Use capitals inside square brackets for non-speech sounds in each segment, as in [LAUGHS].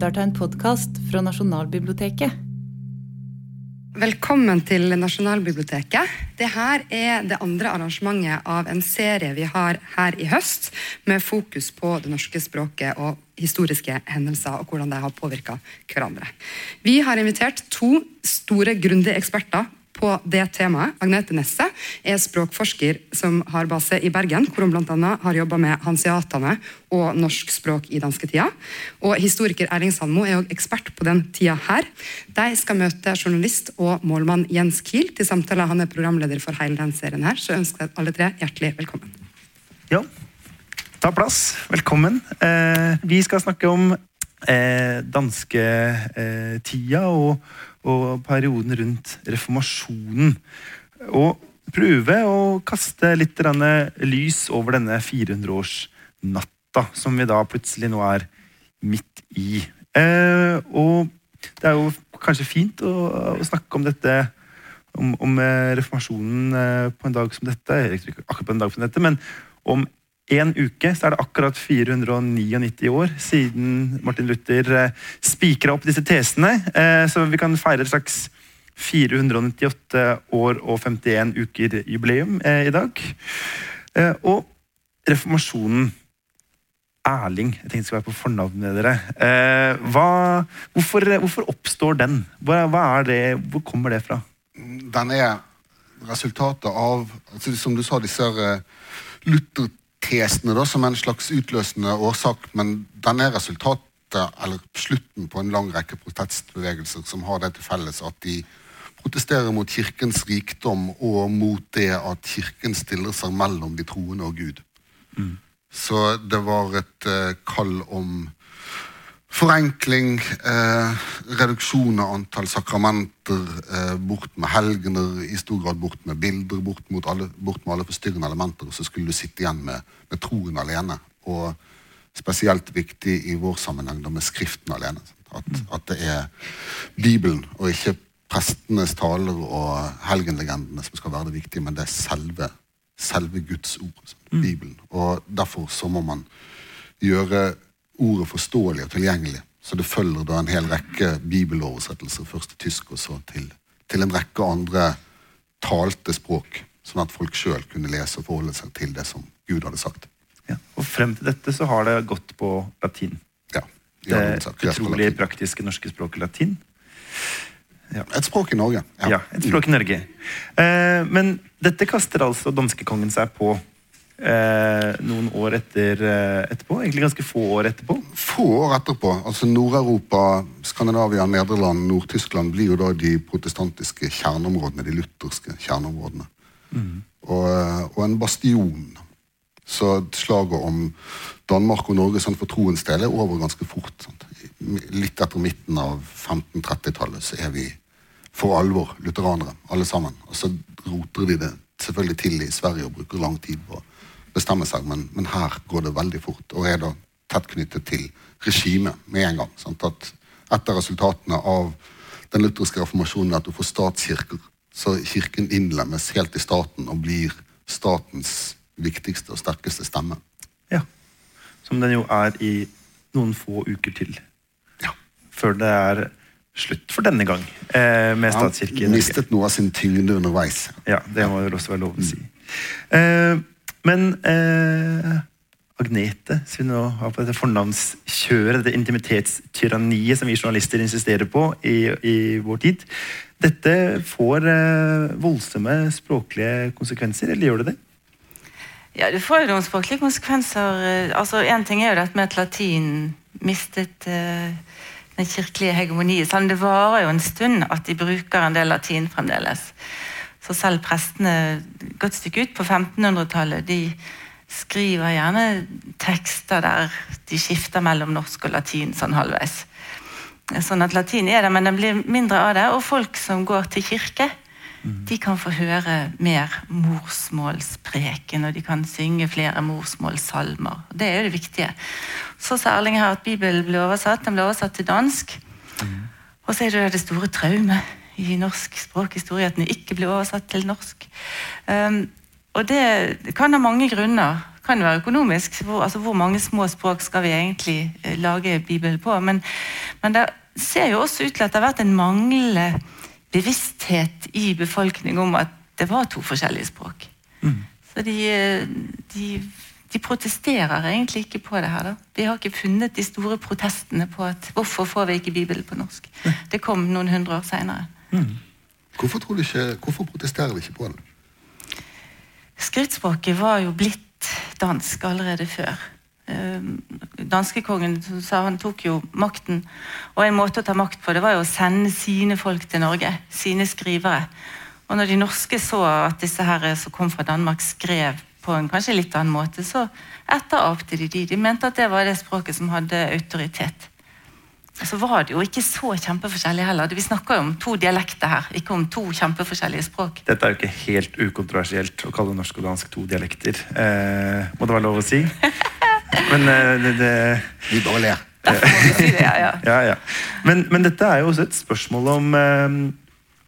lytter til en podkast fra Nasjonalbiblioteket. Velkommen til Nasjonalbiblioteket. Dette er det andre arrangementet av en serie vi har her i høst, med fokus på det norske språket og historiske hendelser og hvordan de har påvirka hverandre. Vi har invitert to store, grundige eksperter på det temaet. Agnete Nesse er språkforsker som har base i Bergen, hvor hun bl.a. har jobba med hanseatene og norsk språk i dansketida. Og historiker Erling Sandmo er òg ekspert på den tida her. De skal møte journalist og målmann Jens Kiel til samtale. Han er programleder for hele den serien her, så ønsker jeg alle tre hjertelig velkommen. Ja, ta plass. Velkommen. Eh, vi skal snakke om eh, dansketida eh, og og perioden rundt reformasjonen. Og prøve å kaste litt lys over denne 400-årsnatta, som vi da plutselig nå er midt i. Eh, og det er jo kanskje fint å, å snakke om dette om, om eh, reformasjonen eh, på en dag som dette, akkurat på en dag som dette, men om en uke så er det akkurat 499 år siden Martin Luther eh, spikra opp disse tesene. Eh, så vi kan feire et slags 498 år og 51 uker jubileum eh, i dag. Og reformasjonen Erling, jeg tenkte jeg skulle være på fornavnet dere. Hva, hvorfor, hvorfor, oppstår den? Hva, hva det, hvor kommer det fra? Den er resultatet av altså, Som du sa, disse Luther tesene da, som en slags utløsende årsak, men den er resultatet, eller slutten på en lang rekke protestbevegelser som har det til felles at de protesterer mot kirkens rikdom og mot det at kirken stiller seg mellom de troende og Gud. Mm. Så det var et uh, kall om Forenkling, eh, reduksjon av antall sakramenter, eh, bort med helgener, i stor grad bort med bilder, bort, alle, bort med alle forstyrrende elementer. Og så skulle du sitte igjen med, med, troen alene. Og spesielt viktig i vår sammenheng da med Skriften alene. At, at, det er Bibelen og ikke prestenes taler og helgenlegendene som skal være det viktige, men det er selve, selve Guds ord. Sånn, Bibelen. Og derfor så må man gjøre ordet forståelig og tilgjengelig. Så det følger da en hel rekke bibeloversettelser, først til tysk og så til, til en rekke andre talte språk, sånn at folk sjøl kunne lese og forholde seg til det som Gud hadde sagt. Ja, og frem til dette så har det gått på latin. Ja, det utrolig praktiske norske språket latin. Ja. Et språk i Norge. Ja, ja et språk i Norge. Eh, men dette kaster altså danskekongen seg på eh, noen år etter, eh, etterpå? Egentlig ganske få år etterpå? Få år etterpå. altså Nord-Europa, Skandinavia, Nederland, Nord-Tyskland blir jo da de protestantiske kjerneområdene, de lutherske kjerneområdene. Mm. Og, eh, og, en bastion. Så slaget om Danmark og Norge sånn for troens del er over ganske fort. Sant? Litt etter midten av 1530-tallet så er vi for alvor lutheranere, alle sammen. Og så roter de det selvfølgelig til i Sverige og bruker lang tid på bestemme seg, men, men, her går det veldig fort, og er da tett knyttet til regimet med en gang. Sant? At et av resultatene av den lutherske reformasjonen er at du får statskirker. Så kirken innlemmes helt i staten og blir statens viktigste og sterkeste stemme. Ja, Som den jo er i noen få uker til. Ja. Før det er slutt for denne gang eh, med statskirken. Han mistet noe av sin tyngde underveis. Ja, det må vel også være lov å si. Mm. Eh, men eh, Agnete, som vi nå har på dette fornavnskjøret, dette intimitetstyranniet som vi journalister insisterer på i, i vår tid, dette får eh, voldsomme språklige konsekvenser, eller gjør det det? Ja, det får jo noen språklige konsekvenser. Altså, Én ting er jo dette med at latin mistet eh, den kirkelige hegemoniet. Sånn, det varer jo en stund at de bruker en del latin fremdeles. Så selv prestene godt stykke ut på 1500-tallet de skriver gjerne tekster der de skifter mellom norsk og latin sånn halvveis. Sånn at latin er der, men det blir mindre av det. Og folk som går til kirke, mm. de kan få høre mer morsmålspreken, og de kan synge flere morsmålssalmer. Det er jo det viktige. Så sa Erling her at Bibelen ble oversatt. Den ble oversatt til dansk. Mm. Og så er det det store traumet i norsk språkhistorie at den ikke ble oversatt til norsk. Um, og det, kan ha mange grunner. Det kan være økonomisk. Hvor, altså, hvor mange små språk skal vi egentlig eh, lage Bibelen på? Men, men det ser jo også ut til at det har vært en manglende bevissthet i befolkningen om at det var to forskjellige språk. Så de, eh, de, de protesterer egentlig ikke på det her. da. De har ikke funnet de store protestene på at hvorfor får vi ikke Bibelen på norsk. Det kom noen hundre år seinere. Hvorfor, tror du ikke, hvorfor protesterer vi ikke på den? Skriftspråket var jo blitt dansk allerede før. Eh, Danskekongen sa han tok jo makten, og en måte å ta makt på det var jo å sende sine folk til Norge. Sine skrivere. Og når de norske så at disse her som kom fra Danmark, skrev på en kanskje litt annen måte, så etterapte de de. De mente at det var det språket som hadde autoritet. Så var det jo ikke så kjempeforskjellig heller. Vi snakker jo om to dialekter her, ikke om to kjempeforskjellige språk. Dette er jo ikke helt ukontroversielt å kalle norsk og dansk to dialekter. Eh, må det være lov å si? [LAUGHS] Men eh, det, det Vi bare ler. Si det, ja, ja. [LAUGHS] Ja, ja. Men, men dette er jo også et spørsmål om, eh,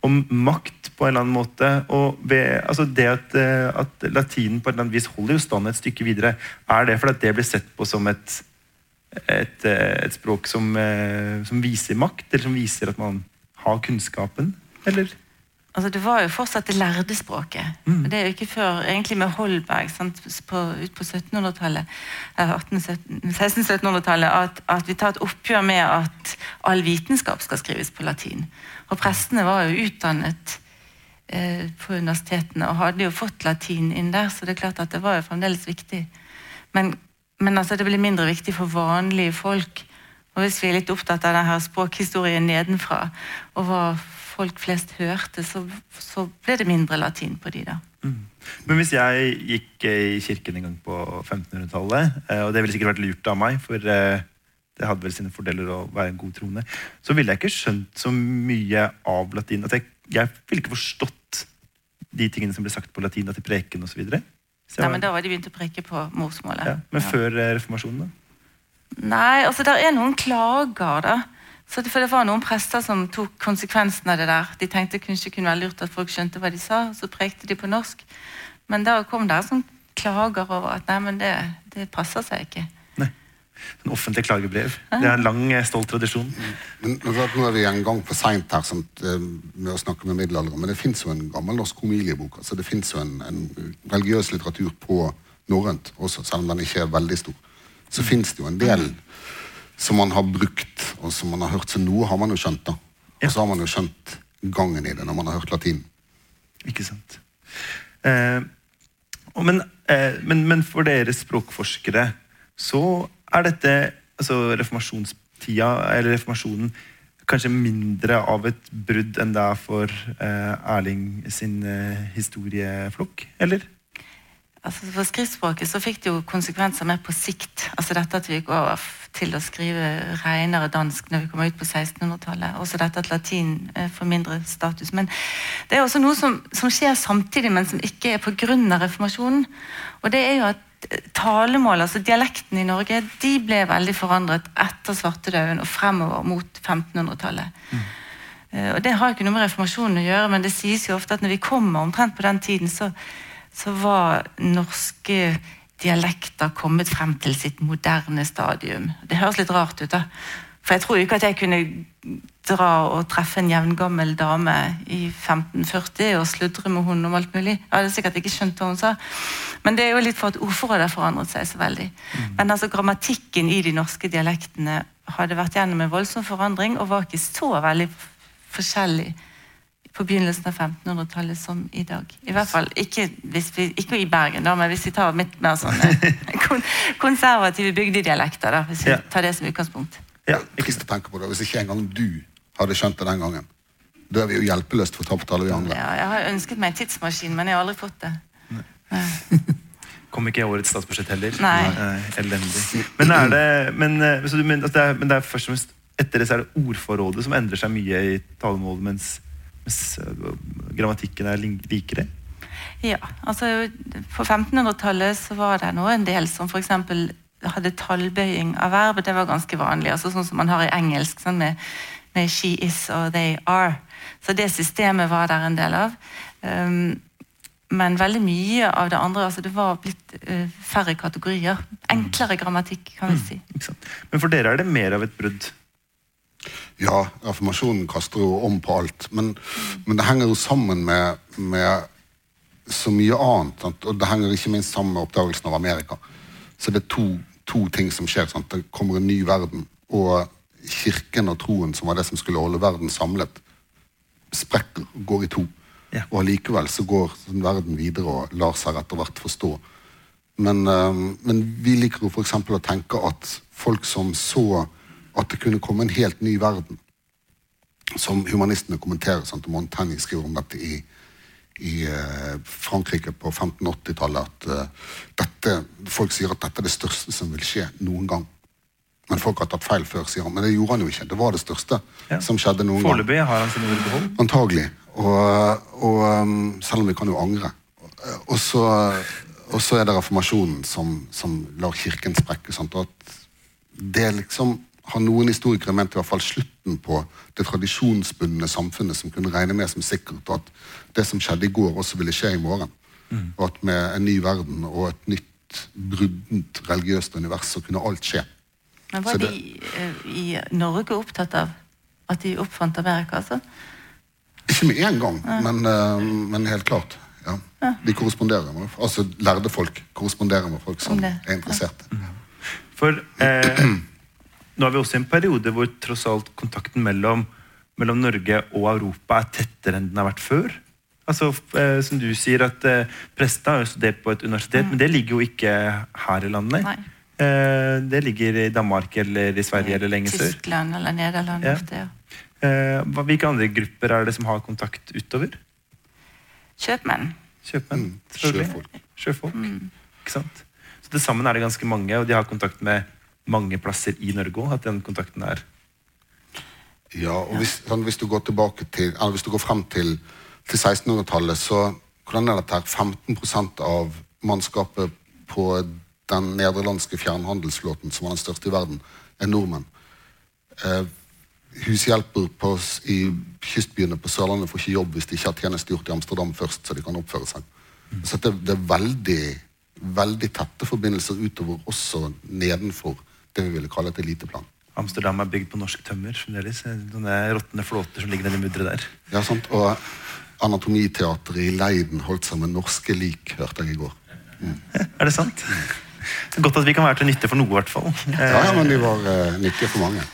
om makt på en eller annen måte. Og ved, altså det at, eh, at latinen på et eller annet vis holder jo stand et stykke videre, er det fordi det blir sett på som et, et, eh, et språk som, eh, som viser makt, eller som viser at man har kunnskapen? Eller? Altså, det var jo fortsatt det lærde språket. Mm. Det er jo ikke før egentlig med Holberg sant, på, ut på 1700-tallet, eh, 1600-1700-tallet, at, at vi tar et oppgjør med at all vitenskap skal skrives på latin. Og prestene var jo utdannet eh, på universitetene og hadde jo fått latin inn der, så det er klart at det var jo fremdeles viktig. Men, men altså, det blir mindre viktig for vanlige folk. Og hvis vi er litt opptatt av denne språkhistorien nedenfra, og hva folk flest hørte, så, så ble det mindre latin på de da. Men hvis jeg gikk eh, i kirken en gang på 1500-tallet, eh, og det ville sikkert vært lurt av meg, for eh, det hadde vel sine fordeler å være en god troende, så ville jeg ikke skjønt så mye av latin. At jeg, jeg ville ikke forstått de tingene som ble sagt på latin, til preken osv. Nei, men da var de begynt å preke på morsmålet. ja, men før eh, reformasjonen, da? Nei, altså det er noen klager, da. Så det, for det var noen prester som tok konsekvensen av det der. De tenkte kanskje kunne være lurt at folk skjønte hva de sa, og så prekte de på norsk. Men da kom det sånn klager over at nei, men det, det passer seg ikke. En offentlig klagebrev. Det er en lang, eh, stolt tradisjon. Men, men at nå er vi en gang for seint her sant, eh, med å snakke med middelalderen, men det fins jo en gammel norsk homiliebok. altså Det fins jo en, en religiøs litteratur på norrønt også, selv om den ikke er veldig stor. Så fins det jo en del som man har brukt, og som man har hørt. Så noe har man jo skjønt, da. Og så har man jo skjønt gangen i det når man har hørt latin. Ikke sant. Eh, men, eh, men, men for dere språkforskere så er dette altså reformasjonstida, eller reformasjonen, kanskje mindre av et brudd enn det er for eh, Erling sin eh, historieflokk, eller? Altså For skriftspråket så fikk det jo konsekvenser mer på sikt. Altså dette at vi gikk over til å skrive renere dansk når vi kommer ut på 1600-tallet. Også dette at latin eh, får mindre status. Men det er også noe som, som skjer samtidig, men som ikke er pga. reformasjonen. Og det er jo at talemål, altså dialekten i Norge, de ble veldig forandret etter svartedauden og fremover mot 1500-tallet. Mm. Og Det har ikke noe med reformasjonen å gjøre, men det sies jo ofte at når vi kommer omtrent på den tiden, så, så var norske dialekter kommet frem til sitt moderne stadium. Det høres litt rart ut, da. For jeg tror ikke at jeg kunne dra og treffe en jevngammel dame i 1540 og sludre med henne om alt mulig. Jeg hadde sikkert ikke skjønt hva hun sa. Men det er jo litt for at ordforrådet har forandret seg så veldig. Men altså grammatikken i de norske dialektene hadde vært gjennom en voldsom forandring og var ikke så veldig forskjellig på begynnelsen av 1500-tallet som i dag. I hvert fall ikke, hvis vi, ikke i Bergen, da, men hvis vi tar litt mer [LAUGHS] sånne konservative bygdedialekter. Da, hvis vi Ja. tar det som utgangspunkt. Ja, ikke tenke på det, Hvis ikke engang du hadde skjønt det den gangen, da er vi jo hjelpeløst fortapt alle vi andre. Ja, jeg har ønsket meg en tidsmaskin, men jeg har aldri fått det. Kom ikke i årets statsbudsjett heller. Nei. Eh, elendig. Men er det men, eh, så du, men, altså det er, men det er først og fremst etter det så er det ordforrådet som endrer seg mye i talemålet, mens, mens eh, grammatikken er likere? Ja, altså På 1500-tallet så var det nå en del som f.eks. hadde tallbøying av verb. Det var ganske vanlig. altså Sånn som man har i engelsk, sånn med, med 'she is' og 'they are'. Så det systemet var der en del av. Um, men veldig mye av det andre altså Det var blitt uh, færre kategorier. Enklere grammatikk, kan vi si. Ikke? Men for dere er det mer av et brudd. Ja, reformasjonen kaster jo om på alt. Men, men det henger jo sammen med, med så mye annet. Sant? Og det henger ikke minst sammen med oppdagelsen av Amerika. Så det er to, to ting som skjer. Sant? Det kommer en ny verden. Og kirken og troen, som var det som skulle holde verden samlet, sprekker og går i to. Ja. Og allikevel så går verden videre og lar seg etter hvert forstå. Men, eh, men vi liker jo f.eks. å tenke at folk som så at det kunne komme en helt ny verden, som humanistene kommenterer, sant? og Montaigne skriver om dette i, i eh, Frankrike på 1580-tallet, at eh, dette, folk sier at dette er det største som vil skje noen gang. Men folk har tatt feil før, sier han. Men det gjorde han jo ikke. Det var det største Ja. som skjedde noen. Foreløpig har han sine ord i behold. Antagelig. Og, og um, selv om vi kan jo angre. Og så, og så er det reformasjonen som, som lar kirken sprekke. Sant? Og at det liksom har noen historikere ment i hvert fall slutten på det tradisjonsbundne samfunnet som kunne regne med som sikkert, og at det som skjedde i går, også ville skje i morgen. Og at med en ny verden og et nytt bruddent religiøst univers så kunne alt skje. Men var det- de eh, i Norge opptatt av at de oppfant Amerika? altså? Ikke med en gang, men, eh, men helt klart. Ja. De korresponderer med altså lærde folk korresponderer med folk som er interesserte. For eh, nå er vi også i en periode hvor tross alt kontakten mellom, mellom Norge og Europa er tettere enn den har vært før. Altså, eh, som du sier, at eh, Prestene har jo studert på et universitet, men det ligger jo ikke her i landet. Nei. Eh, det ligger i Danmark eller i Sverige eller lenger sør. Tyskland eller Nederland. Ja. ofte, ja. Eh, hvilke andre grupper er det som har kontakt utover? Kjøpmenn. Kjøpmenn? Sjøfolk. selvfølgelig. sjøfolk. Mm. Ikke sant? Så til sammen er det ganske mange, og de har kontakt med mange plasser i Norge òg. At den kontakten er Ja, og hvis, sånn, hvis du går tilbake til, eller hvis du går frem til, til 1600-tallet, så hvordan er dette her? 15% av mannskapet på den nederlandske fjernhandelsflåten, som var den største i verden, er nordmenn. Eh, hushjelper på, i kystbyene på Sørlandet får ikke jobb hvis de ikke har tjenestegjort i Amsterdam først, så de kan oppføre seg. Så det, det er veldig, veldig tette forbindelser utover, også nedenfor det vi ville kalle et eliteplan. Amsterdam er bygd på norsk tømmer. fremdeles. Sånne råtne flåter som ligger nedi mudderet der. Ja, sant? Og Anatomiteatret i Leiden holdt seg med norske lik, hørte jeg i går. [LAUGHS] Er det sant? Det er Godt at vi kan være til nytte for noe, i hvert fall. Ja, ja men de var uh, nyttige for mange.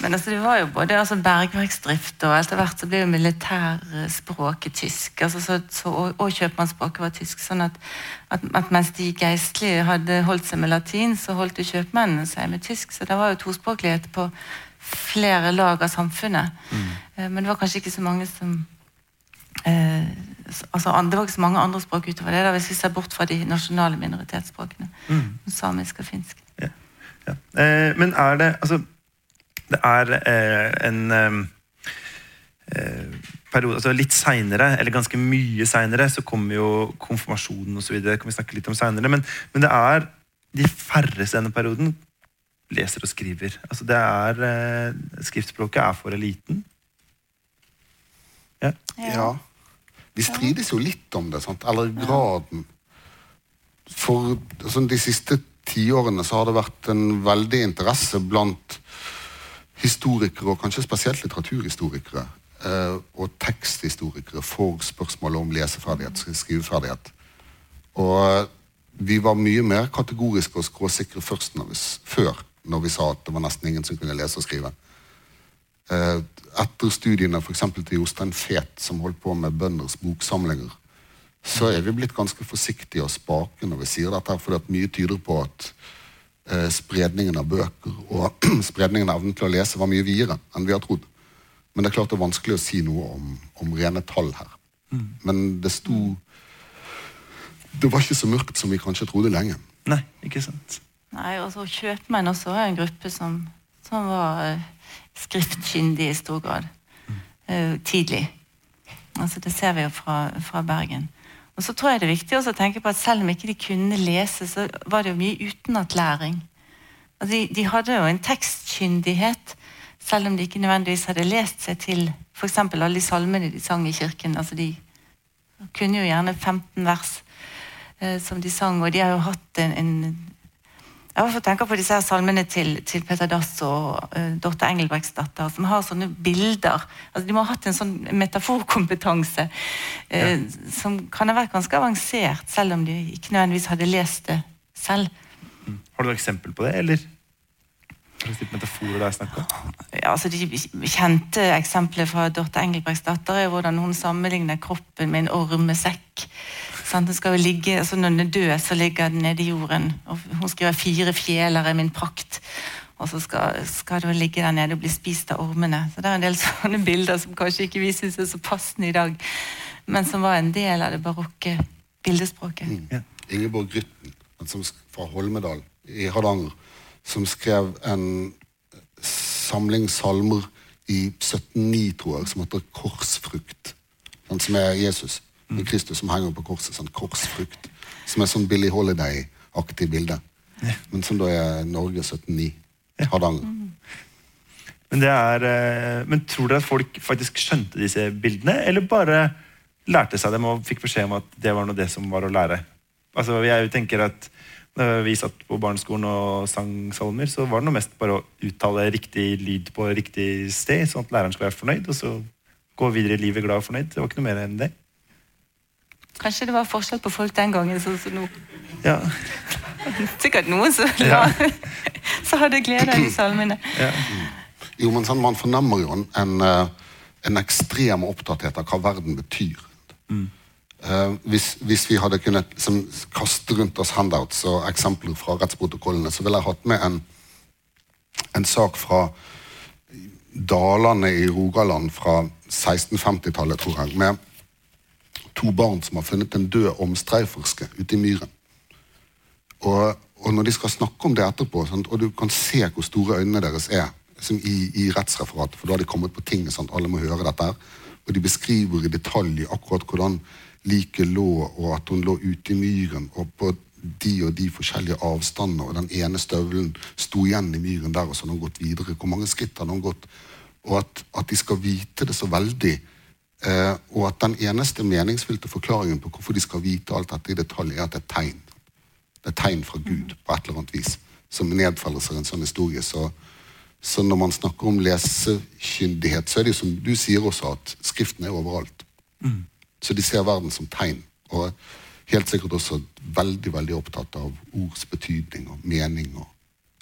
Men altså, det var jo både altså, bergverksdrift og etter hvert så ble jo militærspråket tysk. Altså, så, så, og, og kjøpmannsspråket var tysk. sånn at, at, at mens de geistlige hadde holdt seg med latin, så holdt jo kjøpmennene seg med tysk. Så det var jo tospråklighet på flere lag av samfunnet. Mm. Men det var kanskje ikke så mange som eh, altså, Det var ikke så mange andre språk utover det, da, hvis vi ser bort fra de nasjonale minoritetsspråkene. Samisk og finsk. Ja. Ja. Eh, men er det Altså, det er eh, en eh, eh, periode altså Litt seinere, eller ganske mye seinere, så kommer jo konfirmasjonen osv. Det kan vi snakke litt om senere, men, men det er de færreste i denne perioden leser og skriver. Altså det er eh, Skriftspråket er for eliten. Ja. Ja. De strides jo litt om det, sant? eller graden. For altså, de siste tiårene så har det vært en veldig interesse blant historikere, og kanskje spesielt litteraturhistorikere, eh, og teksthistorikere for spørsmålet om leseferdighet, skriveferdighet. Og vi var mye mer kategoriske og skråsikre først når vi, før, når vi sa at det var nesten ingen som kunne lese og skrive. Eh, etter studiene for eksempel til Jostein Fet, som holdt på med bønders boksamlinger, så er vi blitt ganske forsiktige og spake når vi sier dette, fordi mye tyder på at eh, spredningen av bøker og [CLEARS THROAT] spredningen av evnen til å lese var mye videre enn vi har trodd. Men det er klart det er vanskelig å si noe om, om rene tall her. Men det sto Det var ikke så mørkt som vi kanskje trodde lenge. Nei, ikke sant? Nei, og så Kjøpmenn også er en gruppe som, som var eh, skriftkyndige i stor grad. Uh, tidlig. Altså, det ser vi jo fra, fra Bergen. Og så tror jeg det er viktig å tenke på at selv om ikke de kunne lese, så var det jo mye utenatlæring. Altså, de, de hadde jo en tekstkyndighet, selv om de ikke nødvendigvis hadde lest seg til f.eks. alle de salmene de sang i kirken. altså de Kunne jo gjerne 15 vers uh, som de sang, og de har jo hatt en, en jeg har fått tenke på disse her salmene til, til Peter Dass og uh, Dorte Engelbrektsdatter, som har sånne bilder. Altså, de må ha hatt en sånn metaforkompetanse uh, som kan ha vært ganske avansert, selv om de ikke nødvendigvis hadde lest det selv. Mm. Har du noe eksempel på det, eller? Metaforer det er snakk om? Ja, altså De kjente eksemplene fra Dorte Engelbrektsdatter er hvordan hun sammenligner kroppen med en ormesekk. Sant? Den skal jo ligge, altså Når den er død, så ligger den nede i jorden. Og hun skriver 'fire fjeler er min prakt'. Og så skal, skal det ligge der nede og bli spist av ormene. Så Det er en del [LAUGHS] sånne bilder som kanskje ikke vi syns er så passende i dag, men som var en del av det barokke bildespråket. Mm. Ja. Ingeborg Grytten som, fra Holmedal i Hardanger, som skrev en samling salmer i 1709, tror jeg, som heter 'Korsfrukt'. Den som er Jesus mm. Kristus som henger på korset. Sånn korsfrukt. Som er sånn Billy Holiday-aktig bilde. Men som da er Norge 1709. Ja. Hardanger. Mm. Men, det er, eh, men tror dere at folk faktisk skjønte disse bildene, eller bare lærte seg dem og fikk beskjed om at det var noe det som var å lære? Altså, jeg tenker at når vi satt på barneskolen og sang salmer, så var det noe mest bare å uttale riktig lyd på riktig sted, sånn at læreren skulle være fornøyd, og så gå videre i livet glad og fornøyd. Det var ikke noe mer enn det. Kanskje det var forskjell på folk den gangen sånn som nå. Ja. [LAUGHS] Sikkert noen som, ja. [LAUGHS] så hadde glede av de salmene. Ja. Jo, men sånn, Man fornemmer jo en, en, eh, ekstrem opptatthet av hva verden betyr. Mm. Uh, hvis, hvis, vi hadde kunnet som, kaste rundt oss handouts og eksempler fra rettsprotokollene, så ville jeg hatt med en, en sak fra Dalane i Rogaland fra 1650-tallet, tror jeg. med to barn som har funnet en død omstreiferske ute i myren. Og, og, når de skal snakke om det etterpå, sant, og du kan se hvor store øynene deres er i, i, rettsreferatet, for da har de kommet på tinget, sant, alle må høre dette, her, og de beskriver i detalj akkurat hvordan liket lå, og at hun lå ute i myren, og på de og de forskjellige avstander, og den ene støvelen sto igjen i myren der, og så hadde hun gått videre. Hvor mange skritt hadde hun gått? Og at, at de skal vite det så veldig Eh, og at den eneste meningsfylte forklaringen på hvorfor de skal vite alt dette i detalj, er at det er tegn. Det er tegn fra Gud på et eller annet vis som nedfeller seg en sånn historie. Så, så, når man snakker om lesekyndighet, så er det jo som du sier også, at Skriften er overalt. Mm. Så de ser verden som tegn. Og helt sikkert også veldig veldig opptatt av ords betydning og mening og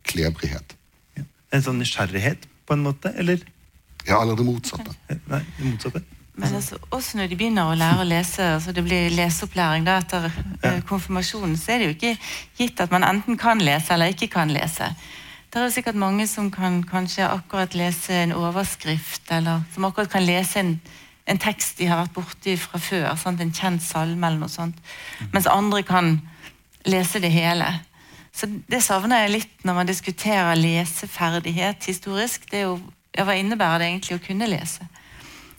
klebrighet. Ja. En sånn nysgjerrighet, på en måte? Eller? Ja, eller det motsatte. Nei, det motsatte. Men altså, også når de begynner å lære å lese, altså det blir leseopplæring da, etter ja. konfirmasjonen, så er det jo ikke gitt at man enten kan lese eller ikke kan lese. Det er jo sikkert mange som kan kanskje akkurat lese en overskrift, eller som akkurat kan lese en, en tekst de har vært borti fra før. Sant? En kjent salme eller noe sånt. Mens andre kan lese det hele. Så Det savner jeg litt når man diskuterer leseferdighet historisk. Det er jo, Hva innebærer det egentlig å kunne lese?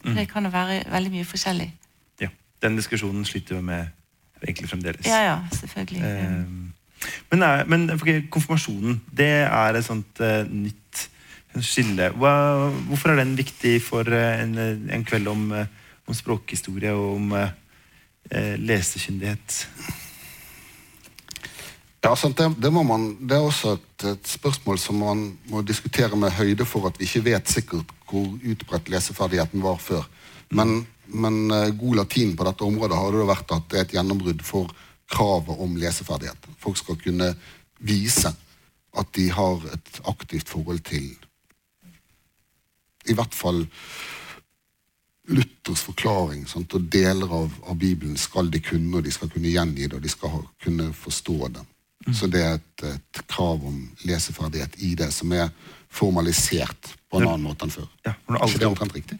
Mm. Det kan jo være veldig mye forskjellig. Ja, Den diskusjonen sliter vi med egentlig fremdeles. Ja, ja, selvfølgelig. Eh, men, er, men konfirmasjonen, det er et sånt uh, nytt skille. Hva, hvorfor er den viktig for uh, en, en, kveld om, uh, om, språkhistorie og om lesekyndighet? Ja, sant, det, det, man, det, er også et, et, spørsmål som man må diskutere med høyde for at vi ikke vet sikkert hvor utbredt leseferdigheten var før. Men, men uh, god latin på dette området har det vært at det er et gjennombrudd for kravet om leseferdighet. Folk skal kunne vise at de har et aktivt forhold til i hvert fall Luthers forklaring sant? og deler av, av, Bibelen skal de kunne, og de skal kunne gjengi det, og de skal ha, kunne forstå det. Mm. Så det er et, et, krav om leseferdighet i det som er formalisert på en annen måte enn før. Ja, er ikke det omtrent riktig?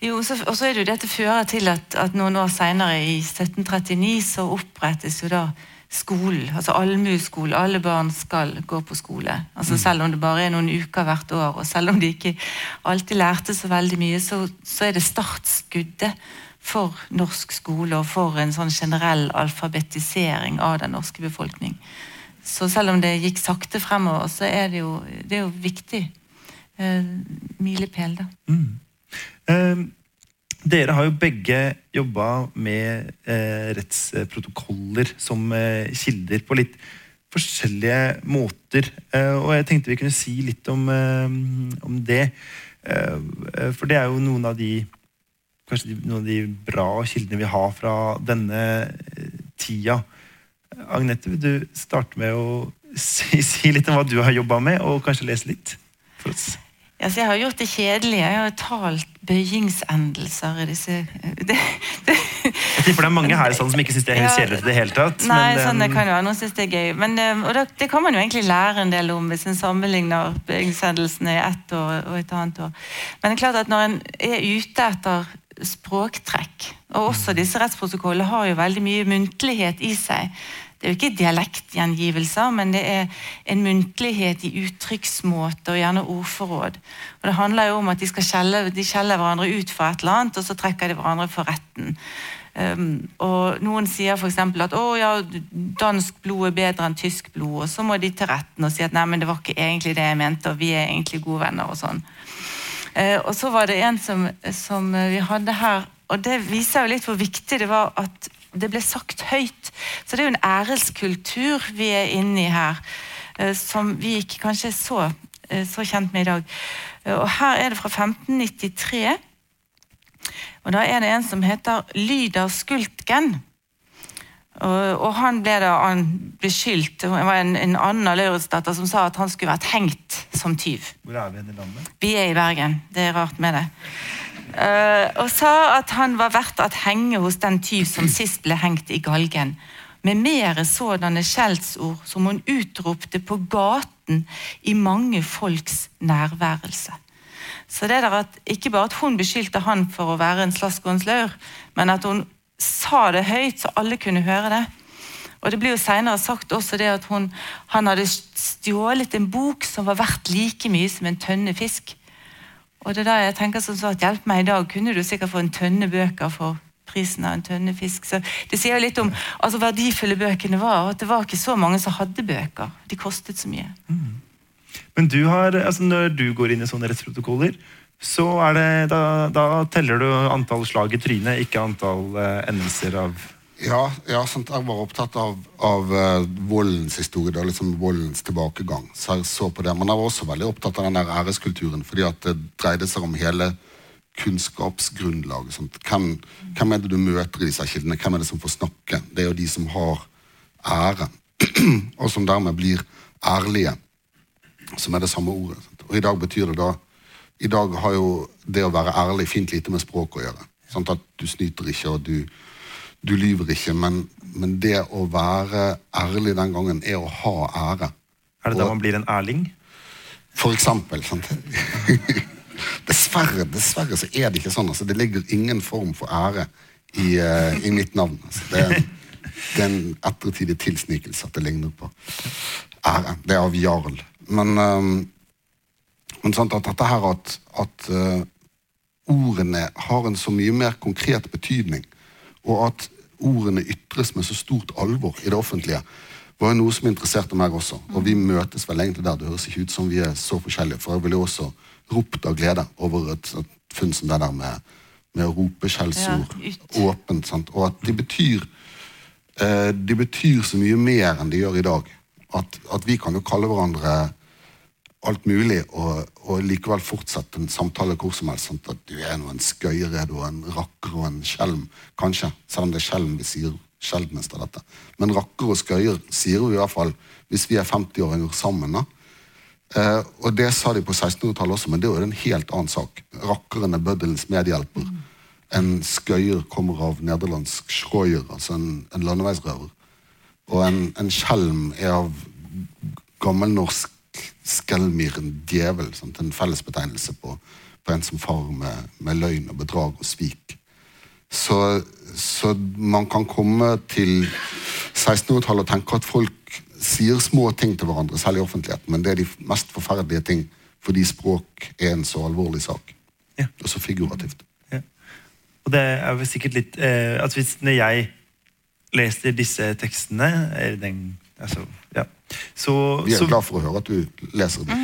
Jo, og så er det jo dette fører til at, at noen år seinere, i 1739, så opprettes jo da skolen. Altså allmueskolen. Alle barn skal gå på skole. Altså mm. Selv om det bare er noen uker hvert år, og selv om de ikke alltid lærte så veldig mye, så, så er det startskuddet for norsk skole og for en sånn generell alfabetisering av den norske befolkning. Så selv om det gikk sakte fremover, så er det jo, det er jo viktig. Eh, milepæl, da. Mm. Eh, Dere har jo begge jobba med eh, rettsprotokoller som eh, kilder på litt forskjellige måter. Eh, og jeg tenkte vi kunne si litt om, eh, om det. For det er jo noen av de kanskje noen av de bra kildene vi har fra denne tida. Agnete, vil du starte med å si, [LAUGHS] si litt om hva du har jobba med, og kanskje lese litt for oss? Ja, så jeg har gjort det kjedelige. Jeg har talt bøyingsendelser i disse det, det, Jeg tipper det er mange her sånn, som ikke syns det er helt kjedelig det hele tatt. Nei, men, sånn det eh, kan jo være. Noen syns det er gøy. Men, eh, og det, det kan man jo egentlig lære en del om hvis en sammenligner bøyingshendelsene i ett år og et annet år. Men det er klart at når en er ute etter språktrekk, og også disse rettsprotokollene har jo veldig mye muntlighet i seg. Det er jo ikke dialektgjengivelser, men det er en muntlighet i uttrykksmåte og gjerne ordforråd. Og Det handler jo om at de skal skjelle, skjeller hverandre ut for et eller annet, og så trekker de hverandre for retten. Um, og Noen sier f.eks. at å ja, dansk blod er bedre enn tysk blod, og så må de til retten og si at nei, men det var ikke egentlig det jeg mente, og vi er egentlig gode venner og sånn. Eh, og så var det en som, som vi hadde her, og det viser jo litt hvor viktig det var at det ble sagt høyt. Så det er jo en æreskultur vi er inne i her, eh, som vi ikke kanskje er så, eh, så kjent med i dag. Og her er det fra 1593. Og da er det en som heter Lyder Skultgen. Og, han ble da han beskyldt Det var en, en annen Lauritz-datter som sa at han skulle vært hengt som tyv. Hvor er vi i landet? Vi er i Bergen, det er rart med det. Uh, og sa at han var verdt at henge hos den tyv som sist ble hengt i galgen. Med mere sådanne skjellsord som hun utropte på gaten i mange folks nærværelse. Så det der at Ikke bare at hun beskyldte han for å være en slaskånslaur, men at hun sa det høyt, så alle kunne høre det. Og Det blir jo senere sagt også det at hun, han hadde stjålet en bok som var verdt like mye som en tønne fisk. Og det er da jeg tenker som så at Hjelp meg, i dag kunne du sikkert få en tønne bøker for prisen av en tønne fisk. Så Det sier jo litt om altså verdifulle bøkene var, og at det var ikke så mange som hadde bøker. De kostet så mye. Men du har, altså når du går inn i sånne rettsprotokoller, så er det, da, da teller du antall slag i trynet, ikke antall eh, endelser av Ja, ja jeg var opptatt av, av uh, voldens historie, da, liksom voldens tilbakegang. Så jeg så på det. Men jeg var også veldig opptatt av den der æreskulturen, fordi at det dreide seg om hele kunnskapsgrunnlaget. Sant? Hvem, hvem er det du møter i disse kildene? Hvem er det som får snakke? Det er jo de som har ære, [CLEARS THROAT] og som dermed blir ærlige, som er det samme ordet. Sant? Og i dag betyr det da I dag har jo det å være ærlig fint lite med språk å gjøre. Sånn At du snyter ikke, og du du lyver ikke, men, men det å være ærlig den gangen er å ha ære. Er det da man blir en ærling? For eksempel. Sant? [LAUGHS] dessverre, dessverre så er det ikke sånn. Altså, det ligger ingen form for ære i, uh, i mitt navn. Altså, det, er, det er en ettertidig tilsnikelse at det ligner på ære. Det er av jarl. Men, ehm, men sant, at dette her at, at uh, ordene har en så mye mer konkret betydning, og at ordene ytres med så stort alvor i det offentlige, var jo noe som interesserte meg også. Og vi møtes vel egentlig der. Det høres ikke ut som vi er så forskjellige, for jeg ville jo også ropt av glede over et, et funn som det der med, med å rope skjellsord Ja, åpent. Sant? Og at de betyr uh, de betyr så mye mer enn de gjør i dag. At, at vi kan jo kalle hverandre alt mulig, og, og likevel fortsette en samtale hvor som helst. Sånn At du er nå en skøyeredd og en rakker og en skjelm, kanskje. Selv om det er skjelm vi sier sjeldnest av dette. Men rakker og skøyer sier vi i hvert fall hvis vi er 50-åringer sammen. Eh, og det sa de på 1600-tallet også, men det er jo en helt annen sak. Rakkeren er bøddelens medhjelper. En skøyer kommer av nederlandsk schroyer, altså en, en landeveisrøver. Og en, en skjelm er av gammelnorsk skelmir, en djevel. Sant? En fellesbetegnelse på, på en som farer med, med løgn og bedrag og svik. Så, så man kan komme til 1600-tallet og tenke at folk sier små ting til hverandre, selv i offentligheten, men det er de mest forferdelige ting fordi språk er en så alvorlig sak. Ja. Og så figurativt. Ja. Og det er vel sikkert litt eh, at hvis Når jeg leser disse tekstene den, altså, ja, så, Vi er så glad for å høre at du leser dem.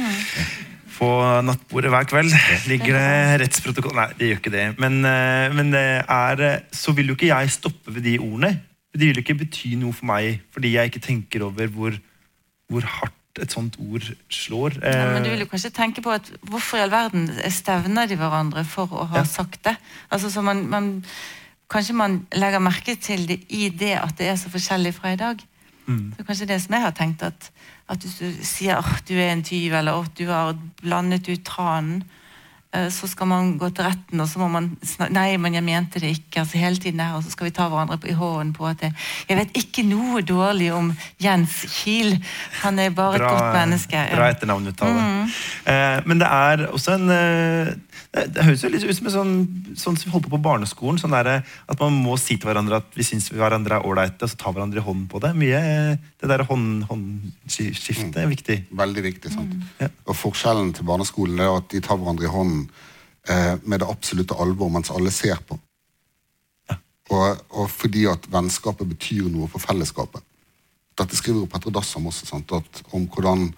på nattbordet hver kveld ligger det rettsprotokoll Nei, det gjør ikke det. Men, eh, men det er, eh, så vil jo ikke jeg stoppe ved de ordene. De vil jo ikke bety noe for meg fordi jeg ikke tenker over hvor, hvor hardt et sånt ord slår. Ja, men du Eh, vil jo kanskje tenke på at hvorfor i all verden stevner de hverandre for å ha Ja. sagt det? Altså, så man, man, kanskje man legger merke til det i det at det er så forskjellig fra i dag. Mm. Så kanskje det som jeg har tenkt, at, at hvis du sier at du er en tyv, eller at du har blandet ut tranen, eh, så skal man gå til retten, og så må man snakke, Nei, men jeg mente det ikke. altså Hele tiden her, og så skal vi ta hverandre i hånden på at jeg, Jeg vet ikke noe dårlig om Jens Kiel. Han er bare et godt menneske. Bra etternavnuttale. Mm. Eh, men det er også en eh, det, det høres jo litt ut som en sånn, sånn som vi holdt på på barneskolen. Sånn der, at man må si til hverandre at vi syns hverandre er ålreite, og så ta hverandre i hånden på det. Mye eh, Det der hånd, håndskiftet er viktig. Veldig viktig. sant? Ja. Og Forskjellen til barneskolen er at de tar hverandre i hånden eh, med det absolutte alvor mens alle ser på. Og, og fordi at vennskapet betyr noe for fellesskapet. Dette skriver jo Petter Dass om også, sant? At, om hvordan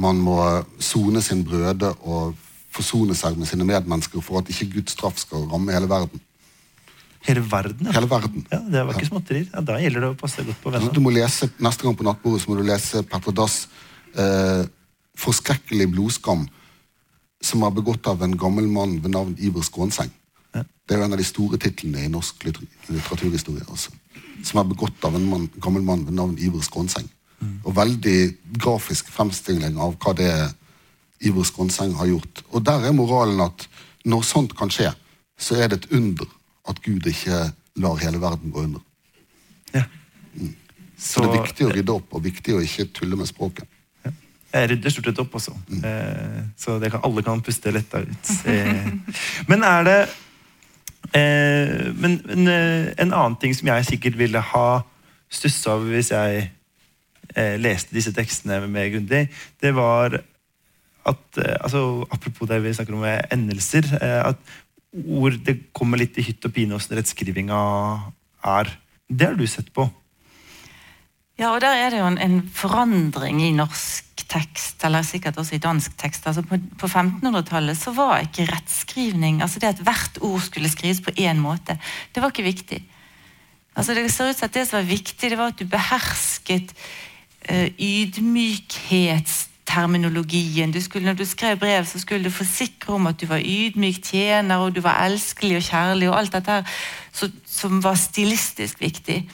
man må sone sin brøde og forsone seg med sine medmennesker for at ikke Guds straff skal ramme hele verden. Hele verden, ja. Hele verden. ja det var ikke småtterier. Ja, da gjelder det å passe godt på vennene. du må lese, Neste gang på nattbordet så må du lese Petter Dass' eh, 'Forskrekkelig blodskam', som er begått av en gammel mann ved navn Iver Skånseng. Det er jo en av de store titlene i norsk litteraturhistorie. Altså, som er begått av en mann, gammel mann ved navn Iver Skånseng. Og veldig grafisk fremstilling av hva det er Iver Skånseng har gjort. Og der er moralen at når sånt kan skje, så er det et under at Gud ikke lar hele verden gå under. Ja. Så det er viktig å rydde opp, og viktig å ikke tulle med språket. Jeg rydder stort sett opp også. Eh, så det kan, alle kan puste letta ut. Eh, men er det eh, Men, men eh, en annen ting som jeg sikkert ville ha stussa over hvis jeg eh, leste disse tekstene mer grundig, det var at eh, altså, Apropos det vi snakker om med endelser. Eh, at ord det kommer litt i hytt og pine åssen rettskrivinga er. Det har du sett på. Ja, og der er det jo en, en forandring i norsk tekst, eller sikkert også i dansk tekst. Altså på, på 1500-tallet så var ikke rettskrivning altså Det at hvert ord skulle skrives på én måte, det var ikke viktig. Altså Det ser ut som at det som var viktig, det var at du behersket eh, ydmykhetsterminologien. Du skulle, når du skrev brev, så skulle du forsikre om at du var ydmyk tjener, og du var elskelig og kjærlig, og alt dette her så, som var stilistisk viktig.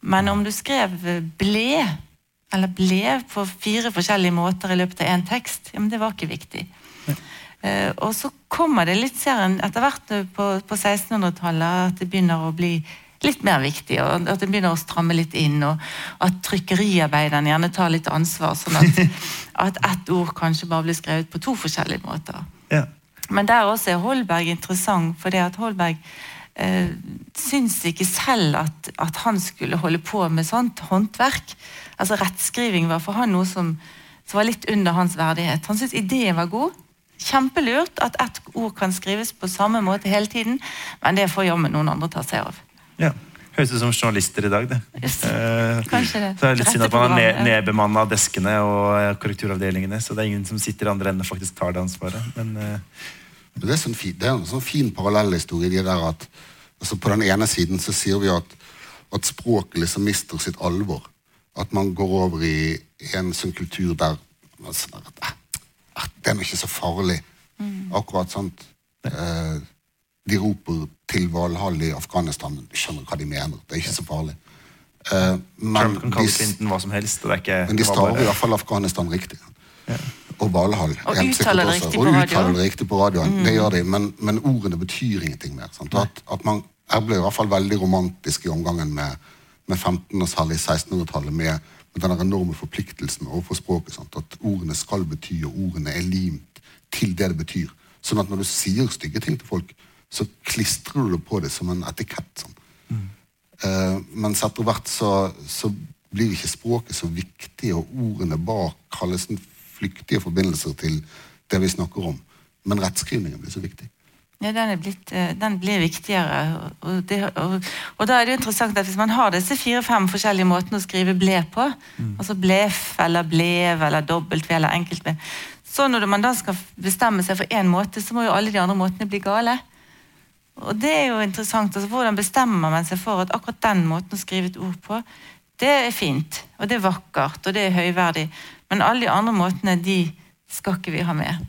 Men om du skrev ble, eller ble på fire forskjellige måter i løpet av én tekst, ja, men det var ikke viktig. Eh, og så kommer det litt ser en etter hvert på, på 1600-tallet at det begynner å bli litt mer viktig, og at det begynner å stramme litt inn, og at trykkeriarbeiderne gjerne tar litt ansvar, sånn at, [LAUGHS] at ett ord kanskje bare blir skrevet på to forskjellige måter. Ja. Men der også er Holberg interessant, for det at Holberg eh, syns ikke selv at, at han skulle holde på med sånt håndverk. Altså Rettskriving var for han noe som, som var litt under hans verdighet. Han syntes ideen var god. Kjempelurt at ett ord kan skrives på samme måte hele tiden, men det får jammen noen andre ta seg av. Ja. Høres ut som journalister i dag, det. Yes. Eh. Så er det litt synd at man har ned, nedbemanna deskene og eh, korrekturavdelingene, så det er ingen som sitter i andre enden og faktisk tar det ansvaret. Men eh, Men Det er, sånn fin, det er en sånn fin parallellhistorie. De der at, altså på den ene siden så sier vi at, at språket liksom mister sitt alvor. At man går over i, en sånn kultur der man sier at, eh, eh, det er nå ikke så farlig. Akkurat sånt. Eh, de roper til Valhall i Afghanistan. Du skjønner hva de mener. Det er ikke så farlig. Eh, men Trump kan kalle de, Clinton hva som helst. Ikke, men de staver bare- i hvert fall Afghanistan riktig. Og Valhall. Og uttaler det riktig uttaler riktig på radioen. Det gjør de, men, men ordene betyr ingenting mer. Sant? At, at man, jeg ble i hvert fall veldig romantisk i omgangen med, med 15- og særlig 1600-tallet med, med den enorme forpliktelsen overfor språket. Sant? At ordene skal bety, og ordene er limt til det det betyr. Sånn at når du sier stygge ting til folk, så klistrer du det på det som en etikett. Sånn. Eh, mens etter hvert så, så blir ikke språket så viktig, og ordene bak kalles flyktige forbindelser til det vi snakker om. Men rettskrivningen blir så viktig. Ja, den, er blitt, eh, den blir viktigere. Og, det, og, og da er det jo interessant at hvis man har disse fire-fem forskjellige måtene å skrive ble på, altså blef eller blev eller dobbelt V eller enkelt V, Så når man da skal bestemme seg for én måte, så må jo alle de andre måtene bli gale. Og det er jo interessant. altså Hvordan bestemmer man seg for at akkurat den måten å skrive et ord på, det er fint, og det er vakkert, og det er høyverdig. Men alle de andre måtene, de skal ikke vi ha med.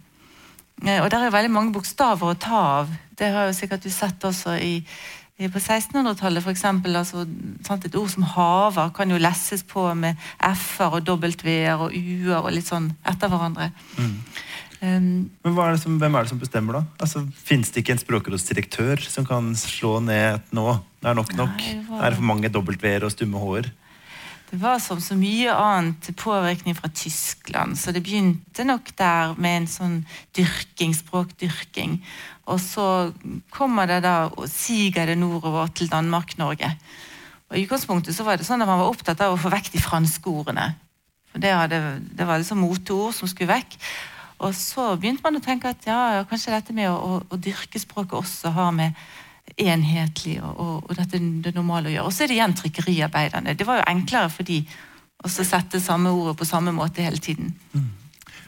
Eh, Og der er veldig mange bokstaver å ta av. Det har jo sikkert du sett også i, i på 1600-tallet, f.eks. Altså, et ord som haver kan jo lesses på med f-er og w-er og u-er og litt sånn etter hverandre. Um, Men er det som, hvem er det som bestemmer, da? Altså, Fins det ikke en språkrådsdirektør som kan slå ned at nå? Det er nok nok. Nei, var, Er det for mange W-er og stumme H-er? Det var som så mye annet påvirkning fra Tyskland, så det begynte nok der med en sånn dyrking, språkdyrking. Og så kommer det da og siger det nordover til Danmark-Norge. Og I utgangspunktet så var det sånn at man var opptatt av å få vekk de franske ordene. For det, hadde, det var liksom moteord som skulle vekk. Og så begynte man å tenke at ja, kanskje dette med å, å, å dyrke språket også har med enhetlig og, og, og dette det normale å gjøre. Og så er det igjen trykkeriarbeiderne. Det var jo enklere for de å sette samme ordet på samme måte hele tiden.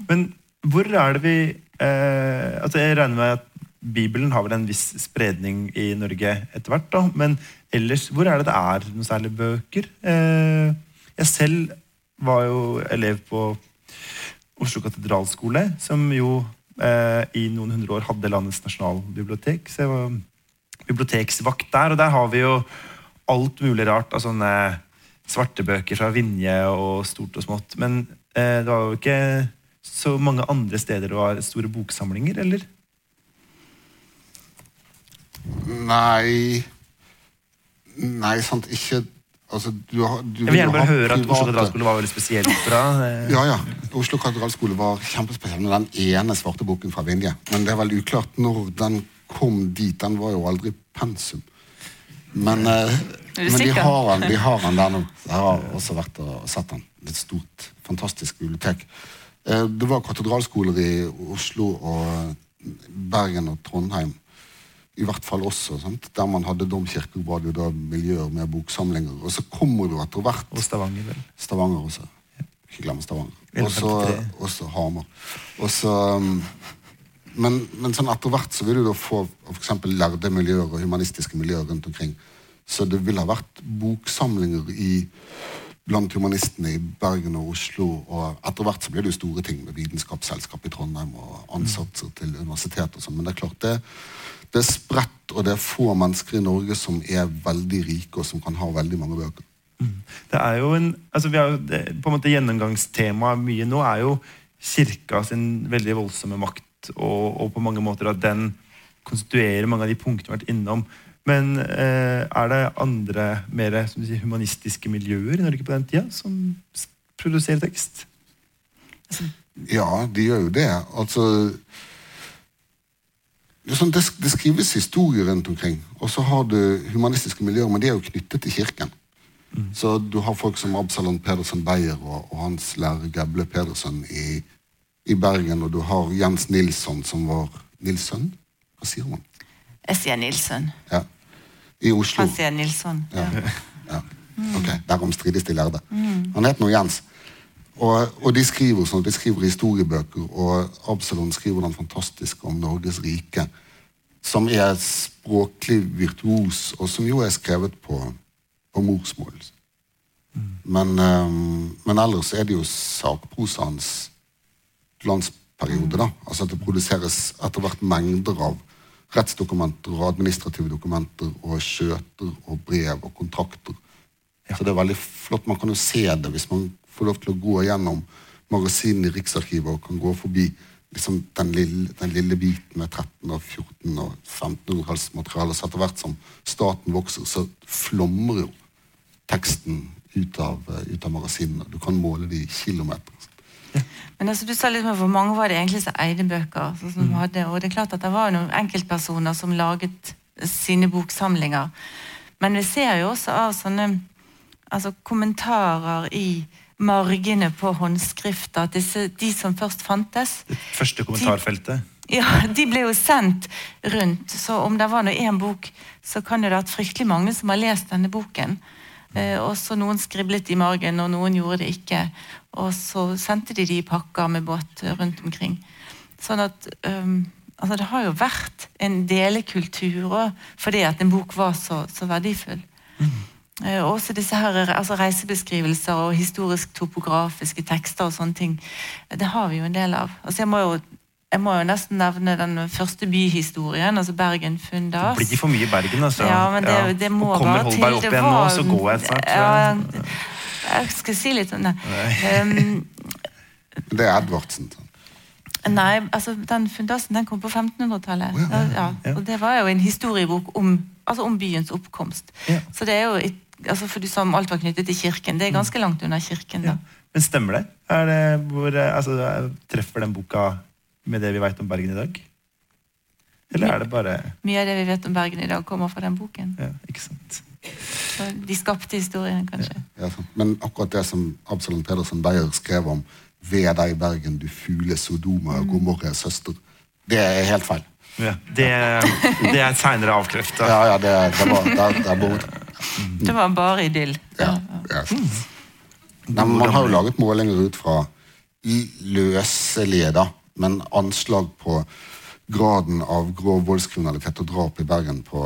Men hvor er det vi eh, altså Jeg regner med at Bibelen har vel en viss spredning i Norge etter hvert. da, Men ellers, hvor er det det er noen særlige bøker? Eh, jeg selv var jo elev på Oslo katedralskole, som jo eh, i noen hundre år hadde landets nasjonalbibliotek. Så jeg var biblioteksvakt der, og der har vi jo alt mulig rart av sånne svarte bøker fra Vinje og stort og smått. Men eh, det var jo ikke så mange andre steder det var store boksamlinger, eller? Nei Nei, sant, ikke Altså, du har du Jeg vil gjerne bare ha høre at Oslo katedralskole var veldig spesielt bra. [LAUGHS] Ja, ja. Oslo katedralskole var kjempespesiell med den ene svarte boken fra Vinje. Men det er vel uklart når den kom dit. Den var jo aldri pensum. Men, eh, men de har den de har den der nå. [LAUGHS] Jeg har også vært og sett den. Det er Et stort, fantastisk bibliotek. Eh, Det var katedralskoler i Oslo og Bergen og Trondheim. I hvert fall også, sant? der man hadde domkirker, var det jo da miljøer med boksamlinger. Og så kommer du etter hvert og Stavanger, vel. Stavanger også. Ikke glem Stavanger. Også, 53. også Hamar. Også, um, men, men sånn etter hvert så vil du da få eksempel lærde miljøer og humanistiske miljøer rundt omkring. Så det vil ha vært boksamlinger i, blant humanistene i Bergen og Oslo. Og etter hvert så blir det jo store ting med Vitenskapsselskap i Trondheim og ansatser til universitet og sånn. Men det er klart det, det er spredt, og det er få mennesker i Norge som er veldig rike og som kan ha veldig mange bøker. Det er jo en, altså vi har jo, det, på en måte Gjennomgangstemaet mye nå er jo kirka sin veldig voldsomme makt, og, og på mange måter at den konstituerer mange av de punktene vi har vært innom. Men eh, er det andre mer som du sier, humanistiske miljøer i Norge på den tida som produserer tekst? Ja, de gjør jo det. Altså sånn, det, det skrives historier rundt omkring, og så har du humanistiske miljøer, men de er jo knyttet til kirken. Så du har folk som Absalon Pedersen Beyer og, og hans lærer Geble Pedersen i, i Bergen, og du har Jens Nilsson, som var Nilsson? Hva sier man? Jeg sier Nilsson. Ja. I Oslo. Han sier Nilsson. Ja. Ja. ja. Ok, Derom strides de lærde. Han het nå Jens. Og, og de skriver sånn, de skriver historiebøker, og Absalon skriver den fantastiske om Norges rike, som er språklig virtuos, og som jo er skrevet på, på morsmål. Men, um, men ellers er det jo sakprosaens glansperiode, da. Altså at det produseres etter hvert mengder av rettsdokumenter og administrative dokumenter og skjøter og brev og kontrakter. Så det er veldig flott. Man kan jo se det hvis man får lov til å gå gjennom magasinene i Riksarkivet og kan gå forbi liksom, den, lille, den lille biten med 1300-, og 1400- og 1500-tallsmateriale. Så etter hvert som staten vokser, så flommer jo teksten ut av, eh, ut av magasinene. Du kan måle det i kilometer. Men altså, du sa litt om hvor mange var det egentlig som eide bøker. sånn som hadde, og det er klart at det var noen enkeltpersoner som laget sine boksamlinger. Men vi ser jo også av sånne altså, kommentarer i margene på håndskrifta. at disse, de som først fantes, Det første kommentarfeltet. ja, de ble jo sendt rundt. Så om det var nå én bok, så kan det ha vært fryktelig mange som har lest denne boken. Eh, og så Noen skriblet i margen, og noen gjorde det ikke. Og så sendte de de i pakker med båt rundt omkring. Sånn at um, altså Det har jo vært en delekultur fordi at en bok var så, så verdifull. Eh, også disse her, altså Reisebeskrivelser og historisk-topografiske tekster og sånne ting. Det har vi jo en del av. Altså Jeg må jo, jeg må jo nesten nevne den første byhistorien, altså Bergen Fundas. Det blir for mye Bergen, altså. Ja, men det, Ja. det må Og kommer Holberg opp igjen nå, så går jeg snart. Ja, jeg skal si litt om det. Um, Det er Edvardsen. Nei, altså den fundasen den kom på 1500-tallet. Å, ja, ja, ja. Og det var jo en historiebok om, altså om byens oppkomst. Ja. Så det er jo, et- altså for du sa om alt var knyttet til kirken. Det er ganske langt unna kirken. da. Ja. Men stemmer det? Er det hvor, eh, altså, treffer den boka med det vi vet om Bergen i dag? Eller er det bare Mye av det vi vet om Bergen i dag, kommer fra den boken. ja, Ikke sant? Så de skapte historien, kanskje. Ja, Ja, Men akkurat det som Absalon Pedersen Beyer skrev om Ved deg, Bergen, du fugle Sodoma og Gomorra, søster. Det er helt feil. Ja, det, det er seinere avkrefta. Ja, ja, det, det var det, der er bare Det var bare idyll. Ja, ja. Nei, man har jo laget målinger ut fra i løselige, da, men anslag på graden av grov voldskriminalitet og drap i Bergen på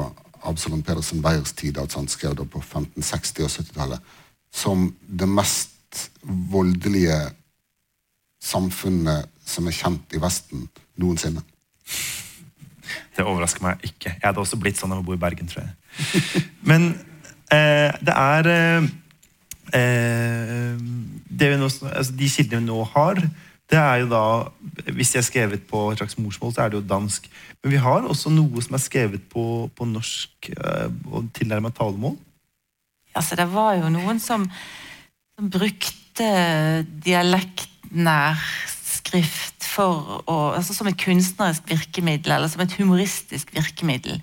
Absalon Pedersen Beyers tid, altså han skrev da på 1560- og 70-tallet, som det mest voldelige samfunnet som er kjent i Vesten noensinne. Det overrasker meg ikke. Jeg hadde også blitt sånn av å bo i Bergen, tror jeg. Men det er eh, eh, det nå, altså De kildene vi nå har, det er jo da Hvis de er skrevet på et slags morsmål, så er det jo dansk. Men vi har også noe som er skrevet på, på norsk eh, og tilnærmet talemål. Altså, det var jo noen som, som brukte dialektnær skrift å, altså som et kunstnerisk virkemiddel, eller som et humoristisk virkemiddel.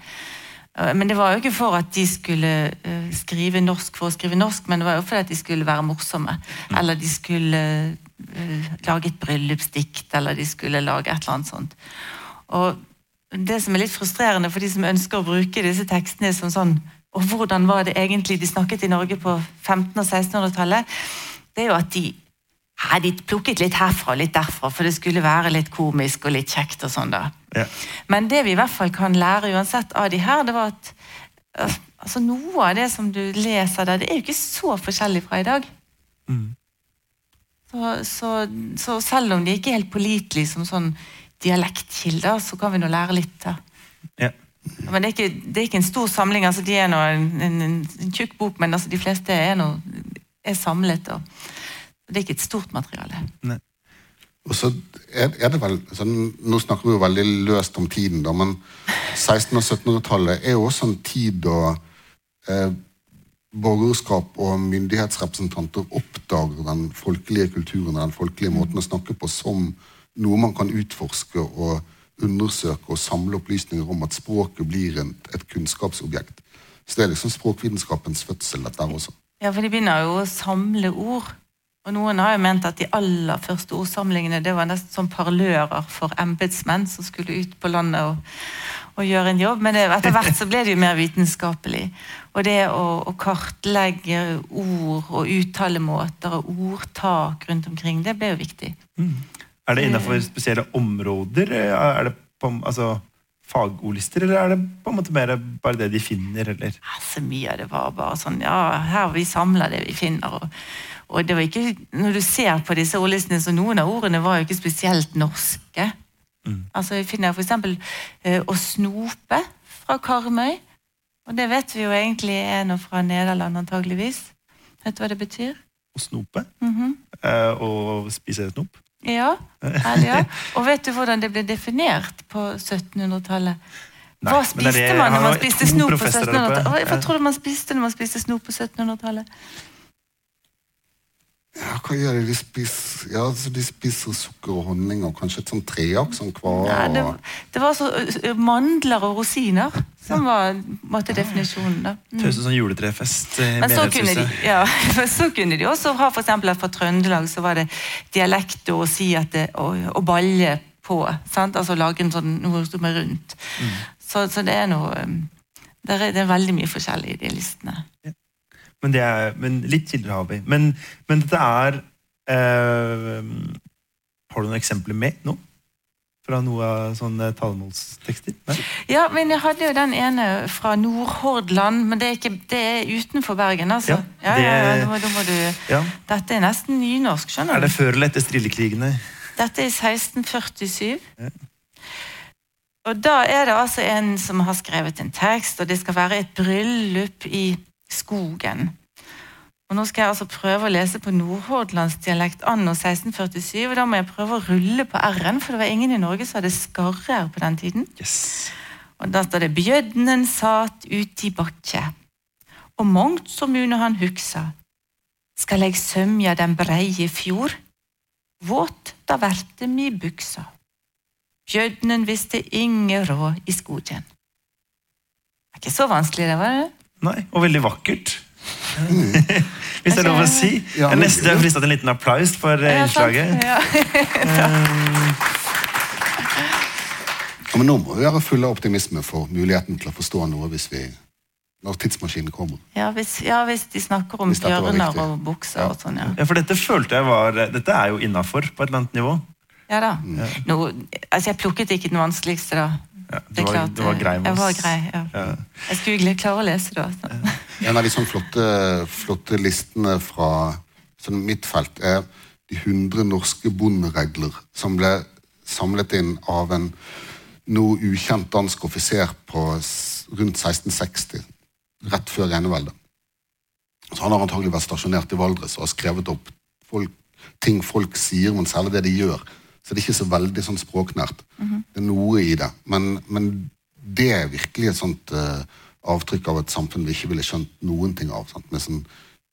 Eh, Men det var jo ikke for at de skulle eh, skrive norsk for å skrive norsk, men det var jo fordi at de skulle være morsomme. Eller de skulle eh, lage et bryllupsdikt, eller de skulle lage et eller annet sånt. Og det som er litt frustrerende for de som ønsker å bruke disse tekstene som sånn Og hvordan var det egentlig de snakket i Norge på 1500- og 1600-tallet? Det er jo at de hadde de plukket litt herfra og litt derfra, for det skulle være litt komisk og litt kjekt. og sånn da. Ja. Men det vi i hvert fall kan lære uansett av de her, det var at øh, altså noe av det som du leser der, det er jo ikke så forskjellig fra i dag. Mm. Så, så, så selv om de ikke er helt pålitelige som sånn dialektkilder, så kan vi nå lære litt. da. Ja. Men det er, ikke, det er ikke en stor samling. altså De er nå en, en, en tjukk bok, men altså de fleste er, noe, er samlet. og Det er ikke et stort materiale. Og så er, er det vel så Nå snakker vi jo veldig løst om tiden, da, men 1600- og 1700-tallet er jo også en tid da eh, borgerskap og myndighetsrepresentanter oppdager den folkelige kulturen og den folkelige måten å snakke på som noe man kan utforske og undersøke og samle opplysninger om at språket blir en, et kunnskapsobjekt. Så det er liksom språkvitenskapens fødsel, dette her også. Ja, for de begynner jo å samle ord. Og noen har jo ment at de aller første ordsamlingene det var nesten som parlører for embetsmenn som skulle ut på landet og, og gjøre en jobb. Men det, etter hvert så ble det jo mer vitenskapelig. Og det å, å kartlegge ord og uttalemåter og ordtak rundt omkring, det ble jo viktig. Er det innenfor spesielle områder? Er det på, altså, fagordlister, eller er det på en måte mer bare det de finner? Eller? Altså, mye av det var bare sånn Ja, her vi samler det vi finner. Og, og det var ikke, når du ser på disse ordlistene, så noen av ordene var jo ikke spesielt norske. Altså, Jeg finner eksempel eh, å snope fra Karmøy. Og det vet vi jo egentlig er noe fra Nederland, antageligvis. Vet du hva det betyr? Å snope? Mhm. eh, og spise snop? Ja, ærlig, ja. Og vet du hvordan det ble definert på 1700-tallet? Hva spiste man når man spiste snop på 1700-tallet? Hva tror du man spiste når man spiste snop på 1700-tallet? Ja, hva gjør de? De spiser, ja, så de spiser sukker og honning og kanskje et sånt treak som kvar. Ja, det, det var så mandler og rosiner som var måtte, definisjonen. da. Mm. Tøyse sånn juletrefest. eh, Men så kunne, de, ja, [LAUGHS] så kunne de også ha eksempel at fra Trøndelag så var det dialekt å si at det, å, å balle på. Sant? Altså lage en sånn, noe som er rundt. Så, så det er noe det er, det er veldig mye forskjellig i de listene. Men, det er, men litt kilder har vi. Men, men dette er eh, Har du noen eksempler med nå? Fra noe av sånne talemålstekster? Ja, men jeg hadde jo den ene fra Nordhordland, men det er, ikke, det er utenfor Bergen, altså. Ja, Ja, ja, ja, det- da må du, Ja. dette er nesten nynorsk, skjønner du. Er det før eller etter strillekrigene? Dette er i 1647. Ja. Og da er det altså en som har skrevet en tekst, og det skal være et bryllup i skogen. Og nå skal jeg altså prøve å lese på nordhordlandsdialekt anno 1647, og da må jeg prøve å rulle på r-en, for det var ingen i Norge som hadde skarre-r på den tiden. Yes. Og da står det 'Bjødnen sat uti bakke, og mangt som une han hugsa. Skal eg sømja den breie fjord, våt da verte mi buksa. Bjødnen visste inge råd i skogen. Det er ikke så vanskelig, det, var det? Nei, og veldig vakkert. [LAUGHS] Hvis det er lov å si. Ja, Jeg er nesten frista til en liten applaus for eh, Ja, innslaget. Ja. [LAUGHS] Ja, men nå må vi være fulle av optimisme for muligheten til å forstå noe hvis vi når tidsmaskinen kommer. Ja, hvis, ja, hvis de snakker om bjørner og bukser og sånn, ja. Ja, for dette følte jeg var Dette er jo innafor på et eller annet nivå. Ja da. Nå, altså, jeg plukket ikke den vanskeligste, da. Ja, Det du, var, klart, du var grei med oss. Jeg var grei, ja. Ja. Jeg skulle klare å lese det. Altså. En av de sånn flotte, flotte listene fra sånn mitt felt er de 100 norske bonderegler som ble samlet inn av en nå ukjent dansk offiser på rundt 1660, rett før eneveldet. Så han har antagelig vært stasjonert i Valdres og har skrevet opp folk, ting folk sier, men særlig det de gjør. Så det er ikke så veldig sånn språknært. Det er noe i det. Men, men det er virkelig et sånt uh, avtrykk av et samfunn vi ikke ville skjønt noen ting av. Sant? Med sånn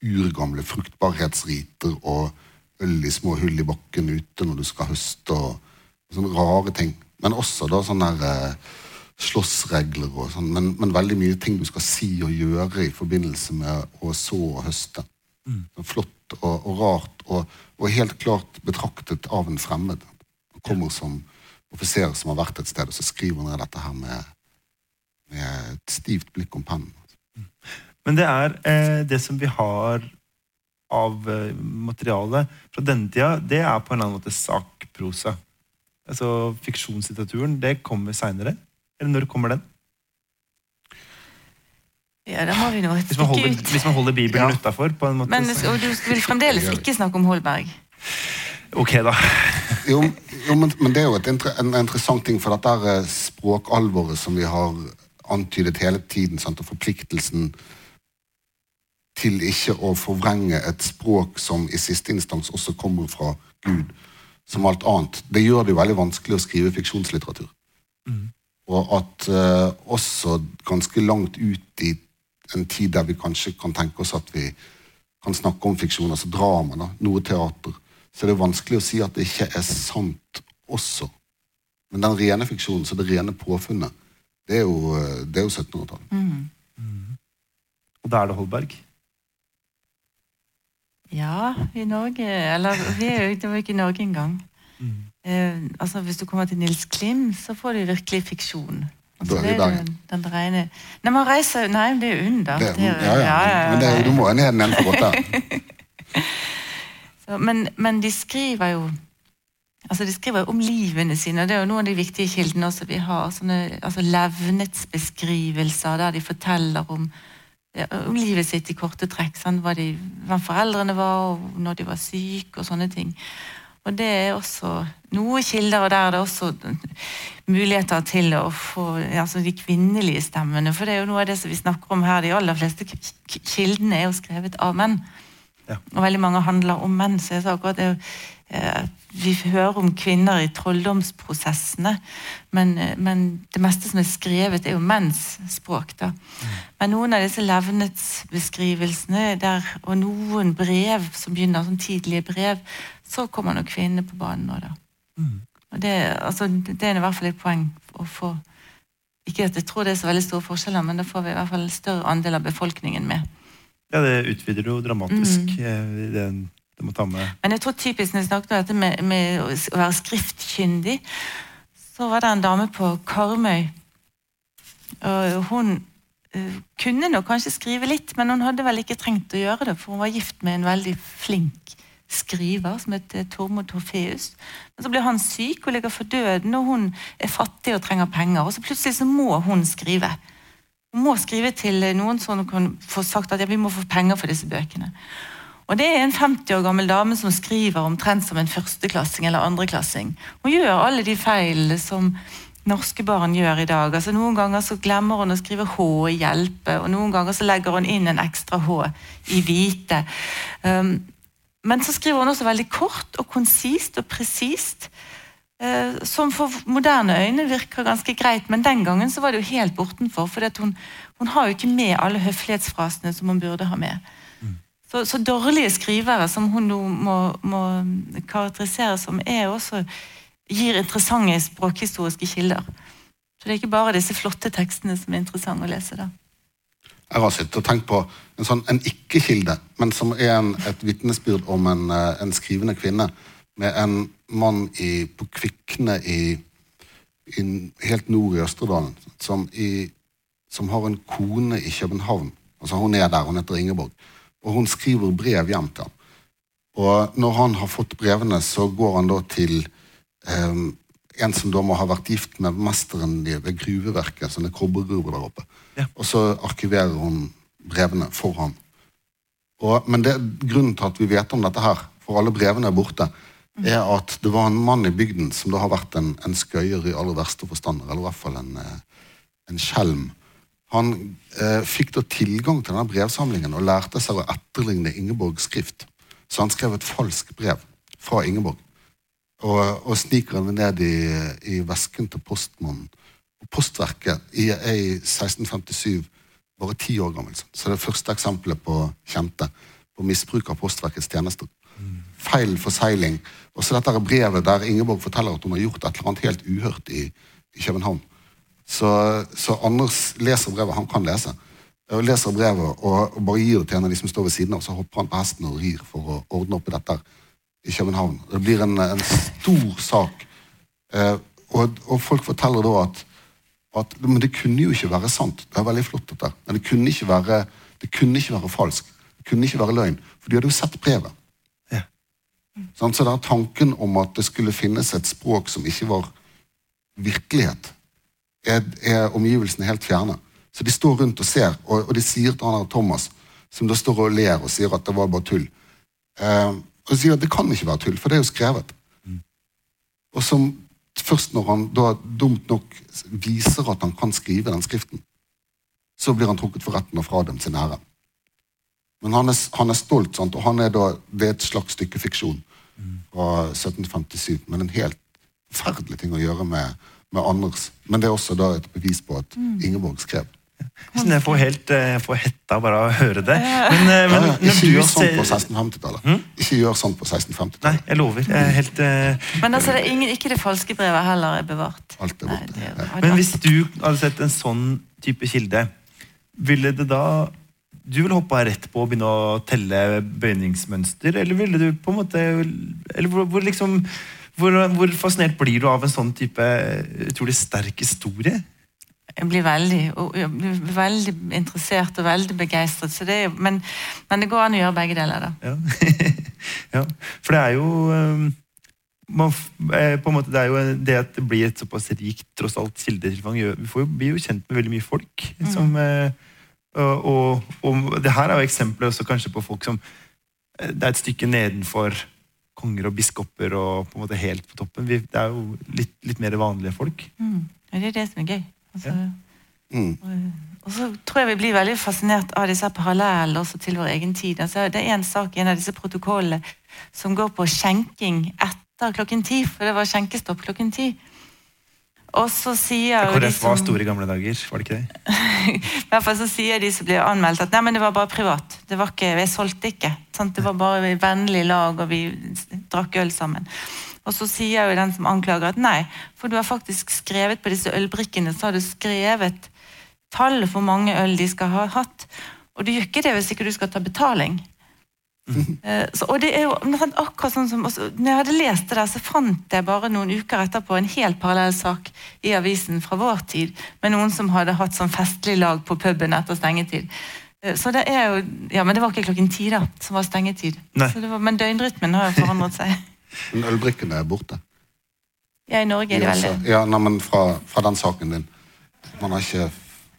urgamle fruktbarhetsriter og øl i små hull i bakken ute når du skal høste, og, sånne rare ting. Men også da sånne der, uh, slåssregler og sånn, men, men veldig mye ting du skal si og gjøre i forbindelse med å så og høste. Mm. Flott og, og rart, og, og helt klart betraktet av en fremmed. Kommer som offiser som har vært et sted, og så skriver han ned dette her med, med et stivt blikk om pennen. Men det er eh, det som vi har av eh, materiale fra denne tida, det er på en eller annen måte sakprosa. Altså Fiksjonslitteraturen det kommer seinere. Eller når kommer den? Ja, da må vi nå Hvis man holder, ut. hvis man holder Bibelen Ja. utafor. på en måte. Men, og du vil fremdeles ikke snakke om Holberg? Ok, da. Jo, jo men, men det er jo et, en interessant ting, for dette er eh, språkalvoret som vi har antydet hele tiden, sant? og forpliktelsen til ikke å forvrenge et språk som i siste instans også kommer fra Gud, som alt annet. Det gjør det jo veldig vanskelig å skrive fiksjonslitteratur. Og at uh, også ganske langt ut i en tid der vi kanskje kan tenke oss at vi kan snakke om fiksjon, altså drama, da, noe teater, så er det vanskelig å si at det ikke er sant også. Men den rene fiksjonen, så det rene påfunnet, det er jo, eh, det er jo 1700-tallet. Mm. Og da er det Holberg. Ja, i Norge Eller vi er jo, det var ikke i Norge engang. Eh, altså, hvis du kommer til Nils Klim, så får du virkelig fiksjon. Altså, Da er vi det i er Bergen. den rene Nei, man reiser Nei, det er under. Det, Det er ja, ja, ja, men det, er du må ned den ene for der. [LAUGHS] Men, men de skriver jo Altså De skriver jo om livene sine, og det er jo noen av de viktige kildene også vi har. sånne altså Levnetsbeskrivelser der de forteller om, ja, om livet sitt i korte trekk. Sånn, Hva, de, hvem foreldrene var, og når de var syke, og sånne ting. Og det er også noen kilder, og der er det også muligheter til å få altså de kvinnelige stemmene. For det er jo noe av det som vi snakker om her. De aller fleste kildene er jo skrevet av menn. Ja. Og veldig mange handler om menn. Så jeg sa akkurat det, eh, Vi hører om kvinner i trolldomsprosessene, men, eh, men det meste som er skrevet, er jo menns språk. da. Men noen av disse levnetsbeskrivelsene der, og noen brev som begynner som tidlige brev, så kommer nok kvinnene på banen nå, da. Og det, altså, det er i hvert fall et poeng å få Ikke at jeg tror det er så veldig store forskjeller, men da får vi i hvert fall en større andel av befolkningen med. Ja, det utvider jo dramatisk. Mm. Det, det må ta med Men jeg tror typisk når jeg snakket om dette med, med å være skriftkyndig, så var det en dame på Karmøy. Og hun eh, kunne nok kanskje skrive litt, men hun hadde vel ikke trengt å gjøre det, for hun var gift med en veldig flink skriver som het eh, Tormod Torfeus. Men så blir han syk og ligger for døden, og hun er fattig og trenger penger. Og så plutselig så må hun skrive. Må skrive til noen som kan få sagt at ja, vi må få penger for disse bøkene. Og Det er en 50 år gammel dame som skriver omtrent som en førsteklassing eller andreklassing. Hun gjør alle de feilene som norske barn gjør i dag. Altså Noen ganger så glemmer hun å skrive H i 'hjelpe', og noen ganger så legger hun inn en ekstra H i 'hvite'. Um, men så skriver hun også veldig kort og konsist og presist. Uh, som for moderne øyne virker ganske greit, men den gangen så var det jo helt bortenfor. For hun, hun, har jo ikke med alle høflighetsfrasene som hun burde ha med. Så, så, dårlige skrivere, som hun nå må, må karakteriseres som, er også gir interessante språkhistoriske kilder. Så det er ikke bare disse flotte tekstene som er interessante å lese. da. Jeg har sittet og tenkt på en sånn en ikke-kilde, men som er en, et vitnesbyrd om en, eh, en, skrivende kvinne med en mann i, på Kvikne i, i, helt nord i Østerdalen, som, i, som har en kone i København. Altså Hun er der, hun heter Ingeborg. Og hun skriver brev hjem til ham. Og når han har fått brevene, så går han da til um, en som da må ha vært gift med mesteren ved gruveverket, sånne kobbergruver der oppe. Ja. Og så arkiverer hun brevene for ham. Og, men det, grunnen til at vi vet om dette her, for alle brevene er borte, er at det var en mann i bygden som da har vært en, en skøyer i aller verste forstander, eller i hvert fall en, eh, en skjelm. Han eh, fikk da tilgang til denne brevsamlingen og lærte seg å etterligne Ingeborgs skrift. Så han skrev et falskt brev fra Ingeborg og, og sniker den ned i, i, vesken til postmannen. Og Postverket i, er i 1657 bare ti år gammelt. Så det er det første eksempelet på kjente på misbruk av Postverkets tjenester. Mm. Feil forsegling. Og så dette brevet der Ingeborg forteller at hun har gjort et eller annet helt uhørt i, i København. Så, så, Anders leser brevet han kan lese. Og leser brevet og, bare gir det til en av de som står ved siden av, så hopper han på hesten og rir for å ordne opp i dette i København. Det blir en, en stor sak. Eh, og, og, folk forteller da at, at, Men det kunne jo ikke være sant. Det er veldig flott, dette. Men det kunne ikke være, det kunne ikke være falsk. Det kunne ikke være løgn. For de hadde jo sett brevet. Så det er tanken om at det skulle finnes et språk som ikke var virkelighet, er, er omgivelsene helt fjerne. Så de står rundt og ser, og, og de sier til han her Thomas, som da står og ler og sier at det var bare tull eh, Og de sier at det kan ikke være tull, for det er jo skrevet. Mm. Og som først når han da dumt nok viser at han kan skrive den skriften, så blir han trukket for retten og fradømt sin ære. Men han er, han er stolt, sant? og han er da, det er et slags stykke fiksjon fra 1757, men en helt forferdelig ting å gjøre med med Anders. Men det er også da et bevis på at mm. Ingeborg skrev. Jeg får helt jeg eh, får hetta bare av å høre det. Men, eh, men, ja, ja. Ikke gjør sånn på 1650-tallet. Hmm? Ikke gjør sånn på 1650-tallet. Nei, jeg lover. Jeg helt, uh... Men altså, det er ingen, ikke det falske brevet heller er bevart. Alt er borte. Nei, er... Men hvis du hadde sett en sånn type kilde, ville det da du ville hoppa rett på å begynne å telle bøyningsmønster, eller ville du på en måte Eller hvor, hvor liksom hvor, hvor, fascinert blir du av en sånn type utrolig sterk historie? Jeg blir veldig, jeg blir veldig interessert og veldig begeistret. Det men, men, det går an å gjøre begge deler, da. Ja, [LAUGHS] ja for det er jo um, man, eh, måte, Det er jo det at det blir et såpass rikt tross alt kildetilfang Vi får jo, blir jo kjent med veldig mye folk. Mm. Som, mm. Og, og, og, det her er jo eksempler også kanskje på folk som eh, Det er et stykke nedenfor konger og biskoper og på en måte helt på toppen. Vi, det er jo litt, litt, mer vanlige folk. Mm. Det er det som er gøy. Altså, ja. mm. og, og, så tror jeg vi blir veldig fascinert av disse parallellene også til vår egen tid. Altså, det er en sak i en av disse protokollene som går på skjenking etter klokken ti, for det var skjenkestopp klokken ti. Og så sier KrF de var store i gamle dager, var det ikke det? [LAUGHS] I hvert fall så sier de som blir anmeldt at nei, men det var bare privat. Det var ikke, Jeg solgte ikke. Sant? Det var bare vennlig lag, og vi drakk øl sammen. Og så sier jo den som anklager at nei, for du har faktisk skrevet på disse ølbrikkene så har du skrevet tallet for mange øl de skal ha hatt. Og du gjør ikke det hvis ikke du skal ta betaling. [LAUGHS] Eh, så, og det er jo akkurat sånn som også, når jeg hadde lest det der, så fant jeg bare noen uker etterpå en helt parallell sak i avisen fra vår tid, med noen som hadde hatt sånn festlig lag på puben etter stengetid. Eh, Så det er jo, ja, Men det var ikke klokken ti da, som var stengetid. Så det var, men døgnrytmen har jo forandret seg. [LAUGHS] Men ølbrikkene er borte. Ja, I Norge er de veldig ja, nei, men fra, fra den saken din. Man har ikke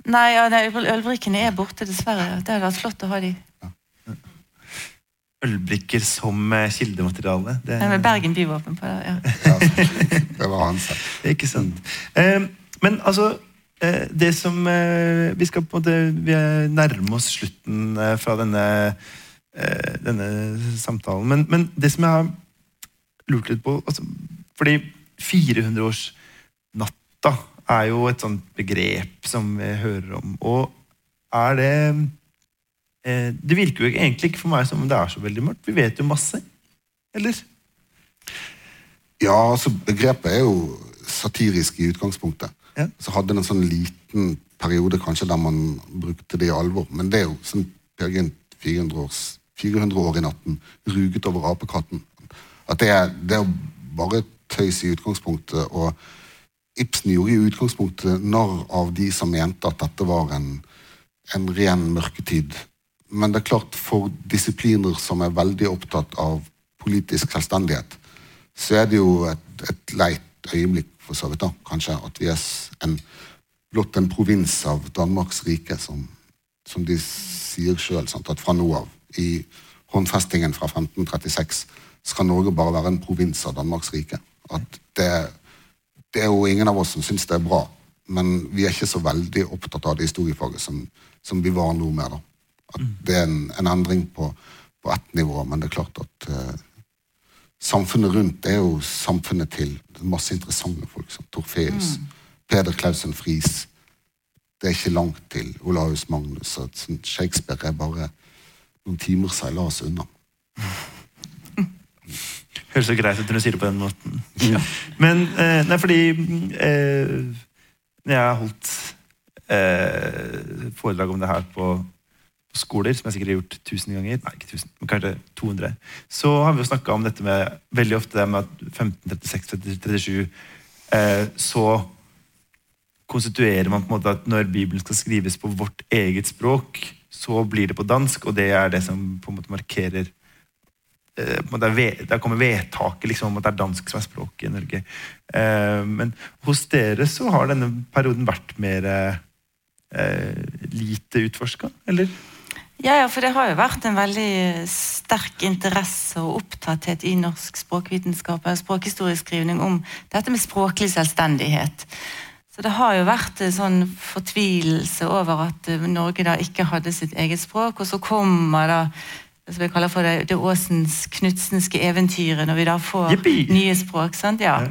Nei, ja, nei, ølbrikkene er borte, dessverre. Det hadde vært flott å ha de. Ølbrikker som eh, kildemateriale. Det, Nei, med Bergen byvåpen på det. [LAUGHS] ja. ja, Det var han selv. Ikke sant. Eh, men altså eh, Det som eh, Vi skal på en måte Vi er nærme oss slutten eh, fra denne, eh, denne samtalen. Men, men det som jeg har lurt litt på altså, Fordi 400-årsnatta er jo et sånt begrep som vi hører om. Og er det Det virker jo egentlig ikke for meg som om det er så veldig mørkt. Vi vet jo masse. Eller? Ja, altså Begrepet er jo satirisk i utgangspunktet. Ja. Så hadde det en sånn liten periode kanskje der man brukte det i alvor. Men det er jo sånn Per Gynt 400, 400 år i natten, ruget over apekatten. At det er, det er bare tøys i utgangspunktet. Og Ibsen gjorde i utgangspunktet narr av de som mente at dette var en, en ren mørketid. Men det er klart, for disipliner som er veldig opptatt av politisk selvstendighet, så er det jo et, et leit øyeblikk, for så vidt, da, kanskje, at vi er en, blott en provins av Danmarks rike, som, som de sier sjøl, at fra nå av, i håndfestingen fra 1536, skal Norge bare være en provins av Danmarks rike. At det, det er jo ingen av oss som syns det er bra, men vi er ikke så veldig opptatt av det historiefaget som, som vi var nå med. da. At det er en, en endring på, på ett nivå, men det er klart at uh, samfunnet rundt er jo samfunnet til masse interessante folk, som Torfeus, Peder Clausen Friis. Det er ikke langt til Olaus Magnus, og sånn Shakespeare er bare noen timer seilas unna. [LAUGHS] Høres så greit ut når du sier det på den måten. [LAUGHS] Men eh, nei, fordi eh, jeg har holdt eh, foredrag om det her på skoler, som jeg sikkert har gjort tusen ganger, nei ikke tusen, men kanskje 200, så har vi jo snakka om dette med veldig ofte det med at 1536-37 eh, så konstituerer man på en måte at når Bibelen skal skrives på vårt eget språk, så blir det på dansk, og det er det som på en måte markerer eh, på en måte Der kommer vedtaket liksom, om at det er dansk som er språket i Norge. Eh, men hos dere så har denne perioden vært mer eh, lite utforska, eller? Ja, ja, for det har jo vært en veldig sterk interesse og opptatthet i norsk språkvitenskap og språkhistorieskrivning om dette med språklig selvstendighet. Så det har jo vært en sånn fortvilelse over at eh, Norge da ikke hadde sitt eget språk, og så kommer da det som vi kaller for det, det Åsens knutsenske eventyret, når vi da får Yippie. nye språk. sant? Ja.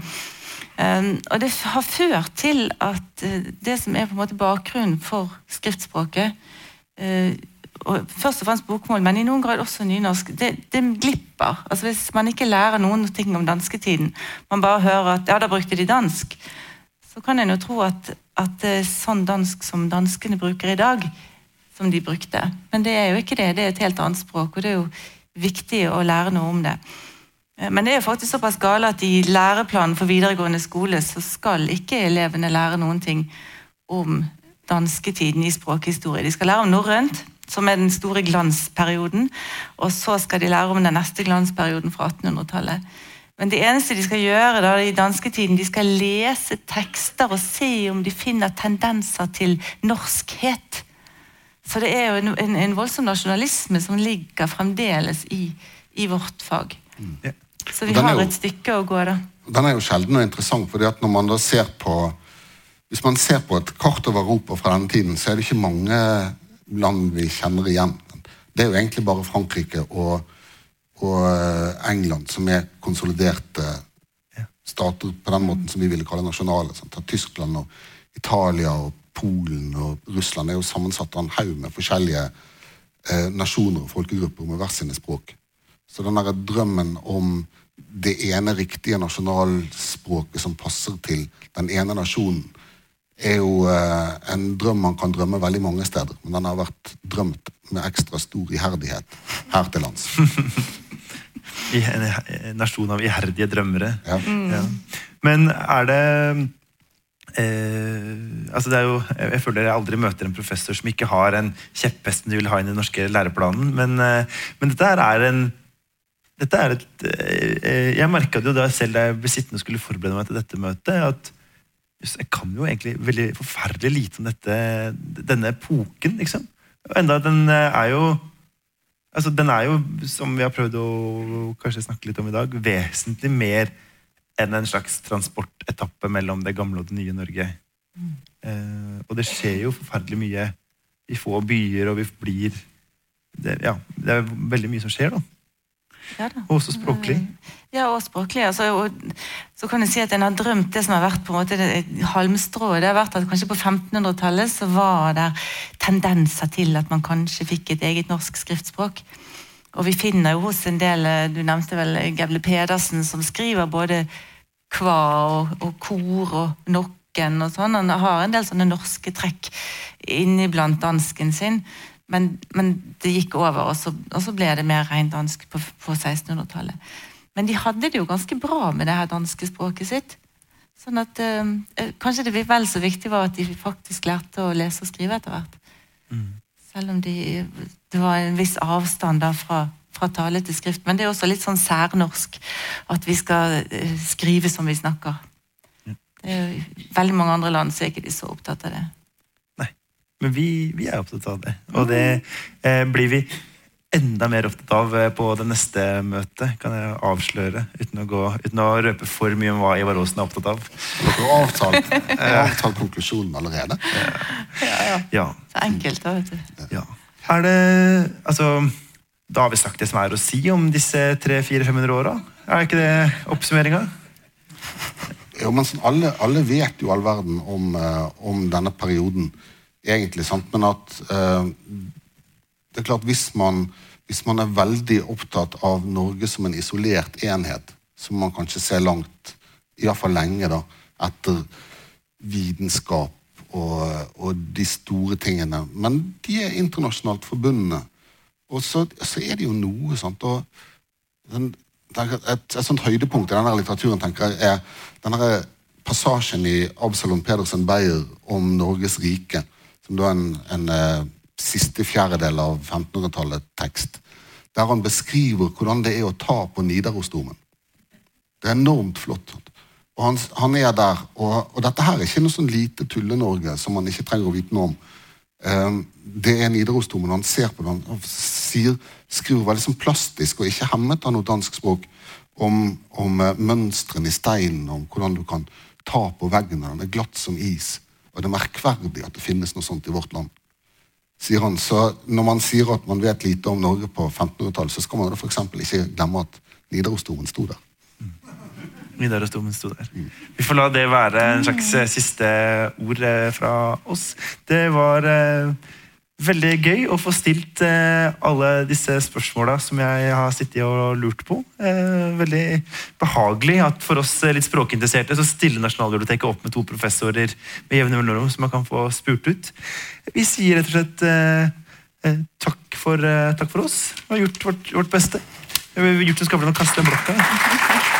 Um, og det har ført til at eh, det som er på en måte bakgrunnen for skriftspråket, eh, og først og fremst bokmål, men i noen grad også nynorsk, det, det glipper. Altså Hvis man ikke lærer noen ting om dansketiden, man bare hører at ja, da brukte de dansk, så kan en jo tro at, at sånn dansk som danskene bruker i dag, som de brukte. Men det er jo ikke det. Det er et helt annet språk, og det er jo viktig å lære noe om det. Men det er jo faktisk såpass gale at i læreplanen for videregående skole så skal ikke elevene lære noen ting om dansketiden i språkhistorie. De skal lære om norrønt, som er den store glansperioden, og så skal de lære om den neste glansperioden fra 1800-tallet. Men det eneste de skal gjøre da, i dansketiden, de skal lese tekster og se om de finner tendenser til norskhet. Så det er jo en, en, en voldsom nasjonalisme som ligger fremdeles i, i vårt fag. Ja. Så vi har jo- et stykke å gå, da. Den er jo sjelden og interessant, fordi at når man da ser på Hvis man ser på et kart over Europa fra denne tiden, så er det ikke mange land vi kjenner igjen. Det er jo egentlig bare Frankrike og, og eh, England som er konsoliderte stater på den måten som vi ville kalle nasjonale. Sant? Tyskland og Italia og Polen og Russland er jo sammensatt av en haug med forskjellige eh, nasjoner og folkegrupper med hver sine språk. Så den der drømmen om det ene riktige nasjonalspråket som passer til den ene nasjonen, er jo eh, en drøm man kan drømme veldig mange steder. Men den har vært drømt med ekstra stor iherdighet her til lands. [LAUGHS] En nasjon av iherdige drømmere. Ja. Ja. Men er det eh, altså det er jo, jeg føler jeg aldri møter en professor som ikke har en kjepphesten de vil ha inn i den norske læreplanen. Men, eh, men dette her er en dette er et, eh, Jeg merka det jo da selv da jeg ble sittende og skulle forberede meg til dette møtet, at jeg kan jo egentlig veldig forferdelig lite om dette, denne epoken. liksom. Og enda den eh, er jo altså Den er jo, som vi har prøvd å kanskje snakke litt om i dag, vesentlig mer enn en slags transportetappe mellom det gamle og det nye Norge. Eh, og det skjer jo forferdelig mye i få byer, og vi blir det, Ja, det er veldig mye som skjer, da. Ja også språklig. Ja, og språklig. Altså, og, så kan du si at en har drømt det som har vært på en måte det halmstrået. Det har vært at kanskje på 1500-tallet så var det tendenser til at man kanskje fikk et eget norsk skriftspråk. Og vi finner jo hos en del, eh, du nevnte vel Gevle Pedersen, som skriver både kva og, og kor og nokken og sånn. Han har en del sånne norske trekk inniblant dansken sin. Men, men det gikk over, og så, og så ble det mer reindansk på, på 1600-tallet. Men de hadde det jo ganske bra med det her danske språket sitt. Sånn at eh, eh, Kanskje det vel så viktig var at de faktisk lærte å lese og skrive etter hvert. Selv om de, det var en viss avstand da fra, fra tale til skrift. Men det er også litt sånn særnorsk at vi skal eh, skrive som vi snakker. Det er jo, I veldig mange andre land så er ikke de så opptatt av det. Men vi, vi er opptatt av det. Og det eh, blir vi enda mer opptatt av eh, på det neste møtet, kan jeg avsløre. Uten å, gå, uten å røpe for mye om hva Ivar Aasen er opptatt av. Dere har avtalt, [LAUGHS] avtalt konklusjonen allerede. Ja, Så enkelt, da, vet du. ja. Er det Altså, da har vi sagt det som er å si om disse 300-400-500 åra. Er ikke det oppsummeringa? Jo, men sånn, alle, alle vet jo all verden om, eh, om denne perioden, egentlig. sant? Men at eh, det er klart hvis man, hvis man er veldig opptatt av Norge som en isolert enhet, som man kanskje ser langt, iallfall lenge, da, etter vitenskap og, og de store tingene. Men de er internasjonalt forbundne. Og så, så er det jo noe, sant. Den, et, et sånt høydepunkt i denne litteraturen tenker jeg, er denne passasjen i Absalon Pedersen Beyer om Norges rike, som da er en, en eh, siste fjerdedel av 1500-tallet-tekst, der han beskriver hvordan det er å ta på Nidarosdomen. Det er enormt flott. Og han, han er der, og, og dette her er ikke noe sånn lite Tulle-Norge som man ikke trenger å vite noe om. Um, det er Nidarosdomen, han ser på den og sier, skriver veldig sånn plastisk og ikke hemmet av noe dansk språk om, om uh, mønstrene i steinen, om hvordan du kan ta på veggen, den er glatt som is. Og det er merkverdig at det finnes noe sånt i vårt land. sier han. Så når man sier at man vet lite om Norge på 1500-tallet, så skal man da eksempel ikke glemme at Nidarosdomen sto der. Nidarosdomen sto der. Vi får la det være en slags siste ord eh, fra oss. Det var eh, veldig gøy å få stilt eh, alle disse spørsmåla som jeg har sittet og lurt på. Eh, veldig behagelig at for oss eh, litt språkinteresserte så stiller Nasjonalbiblioteket opp med to professorer med jevne mellomrom som man kan få spurt ut. Vi sier rett og slett takk, for, takk for oss. Vi har gjort vårt, vårt beste. Vi har gjort en skapelig å kaste blokka.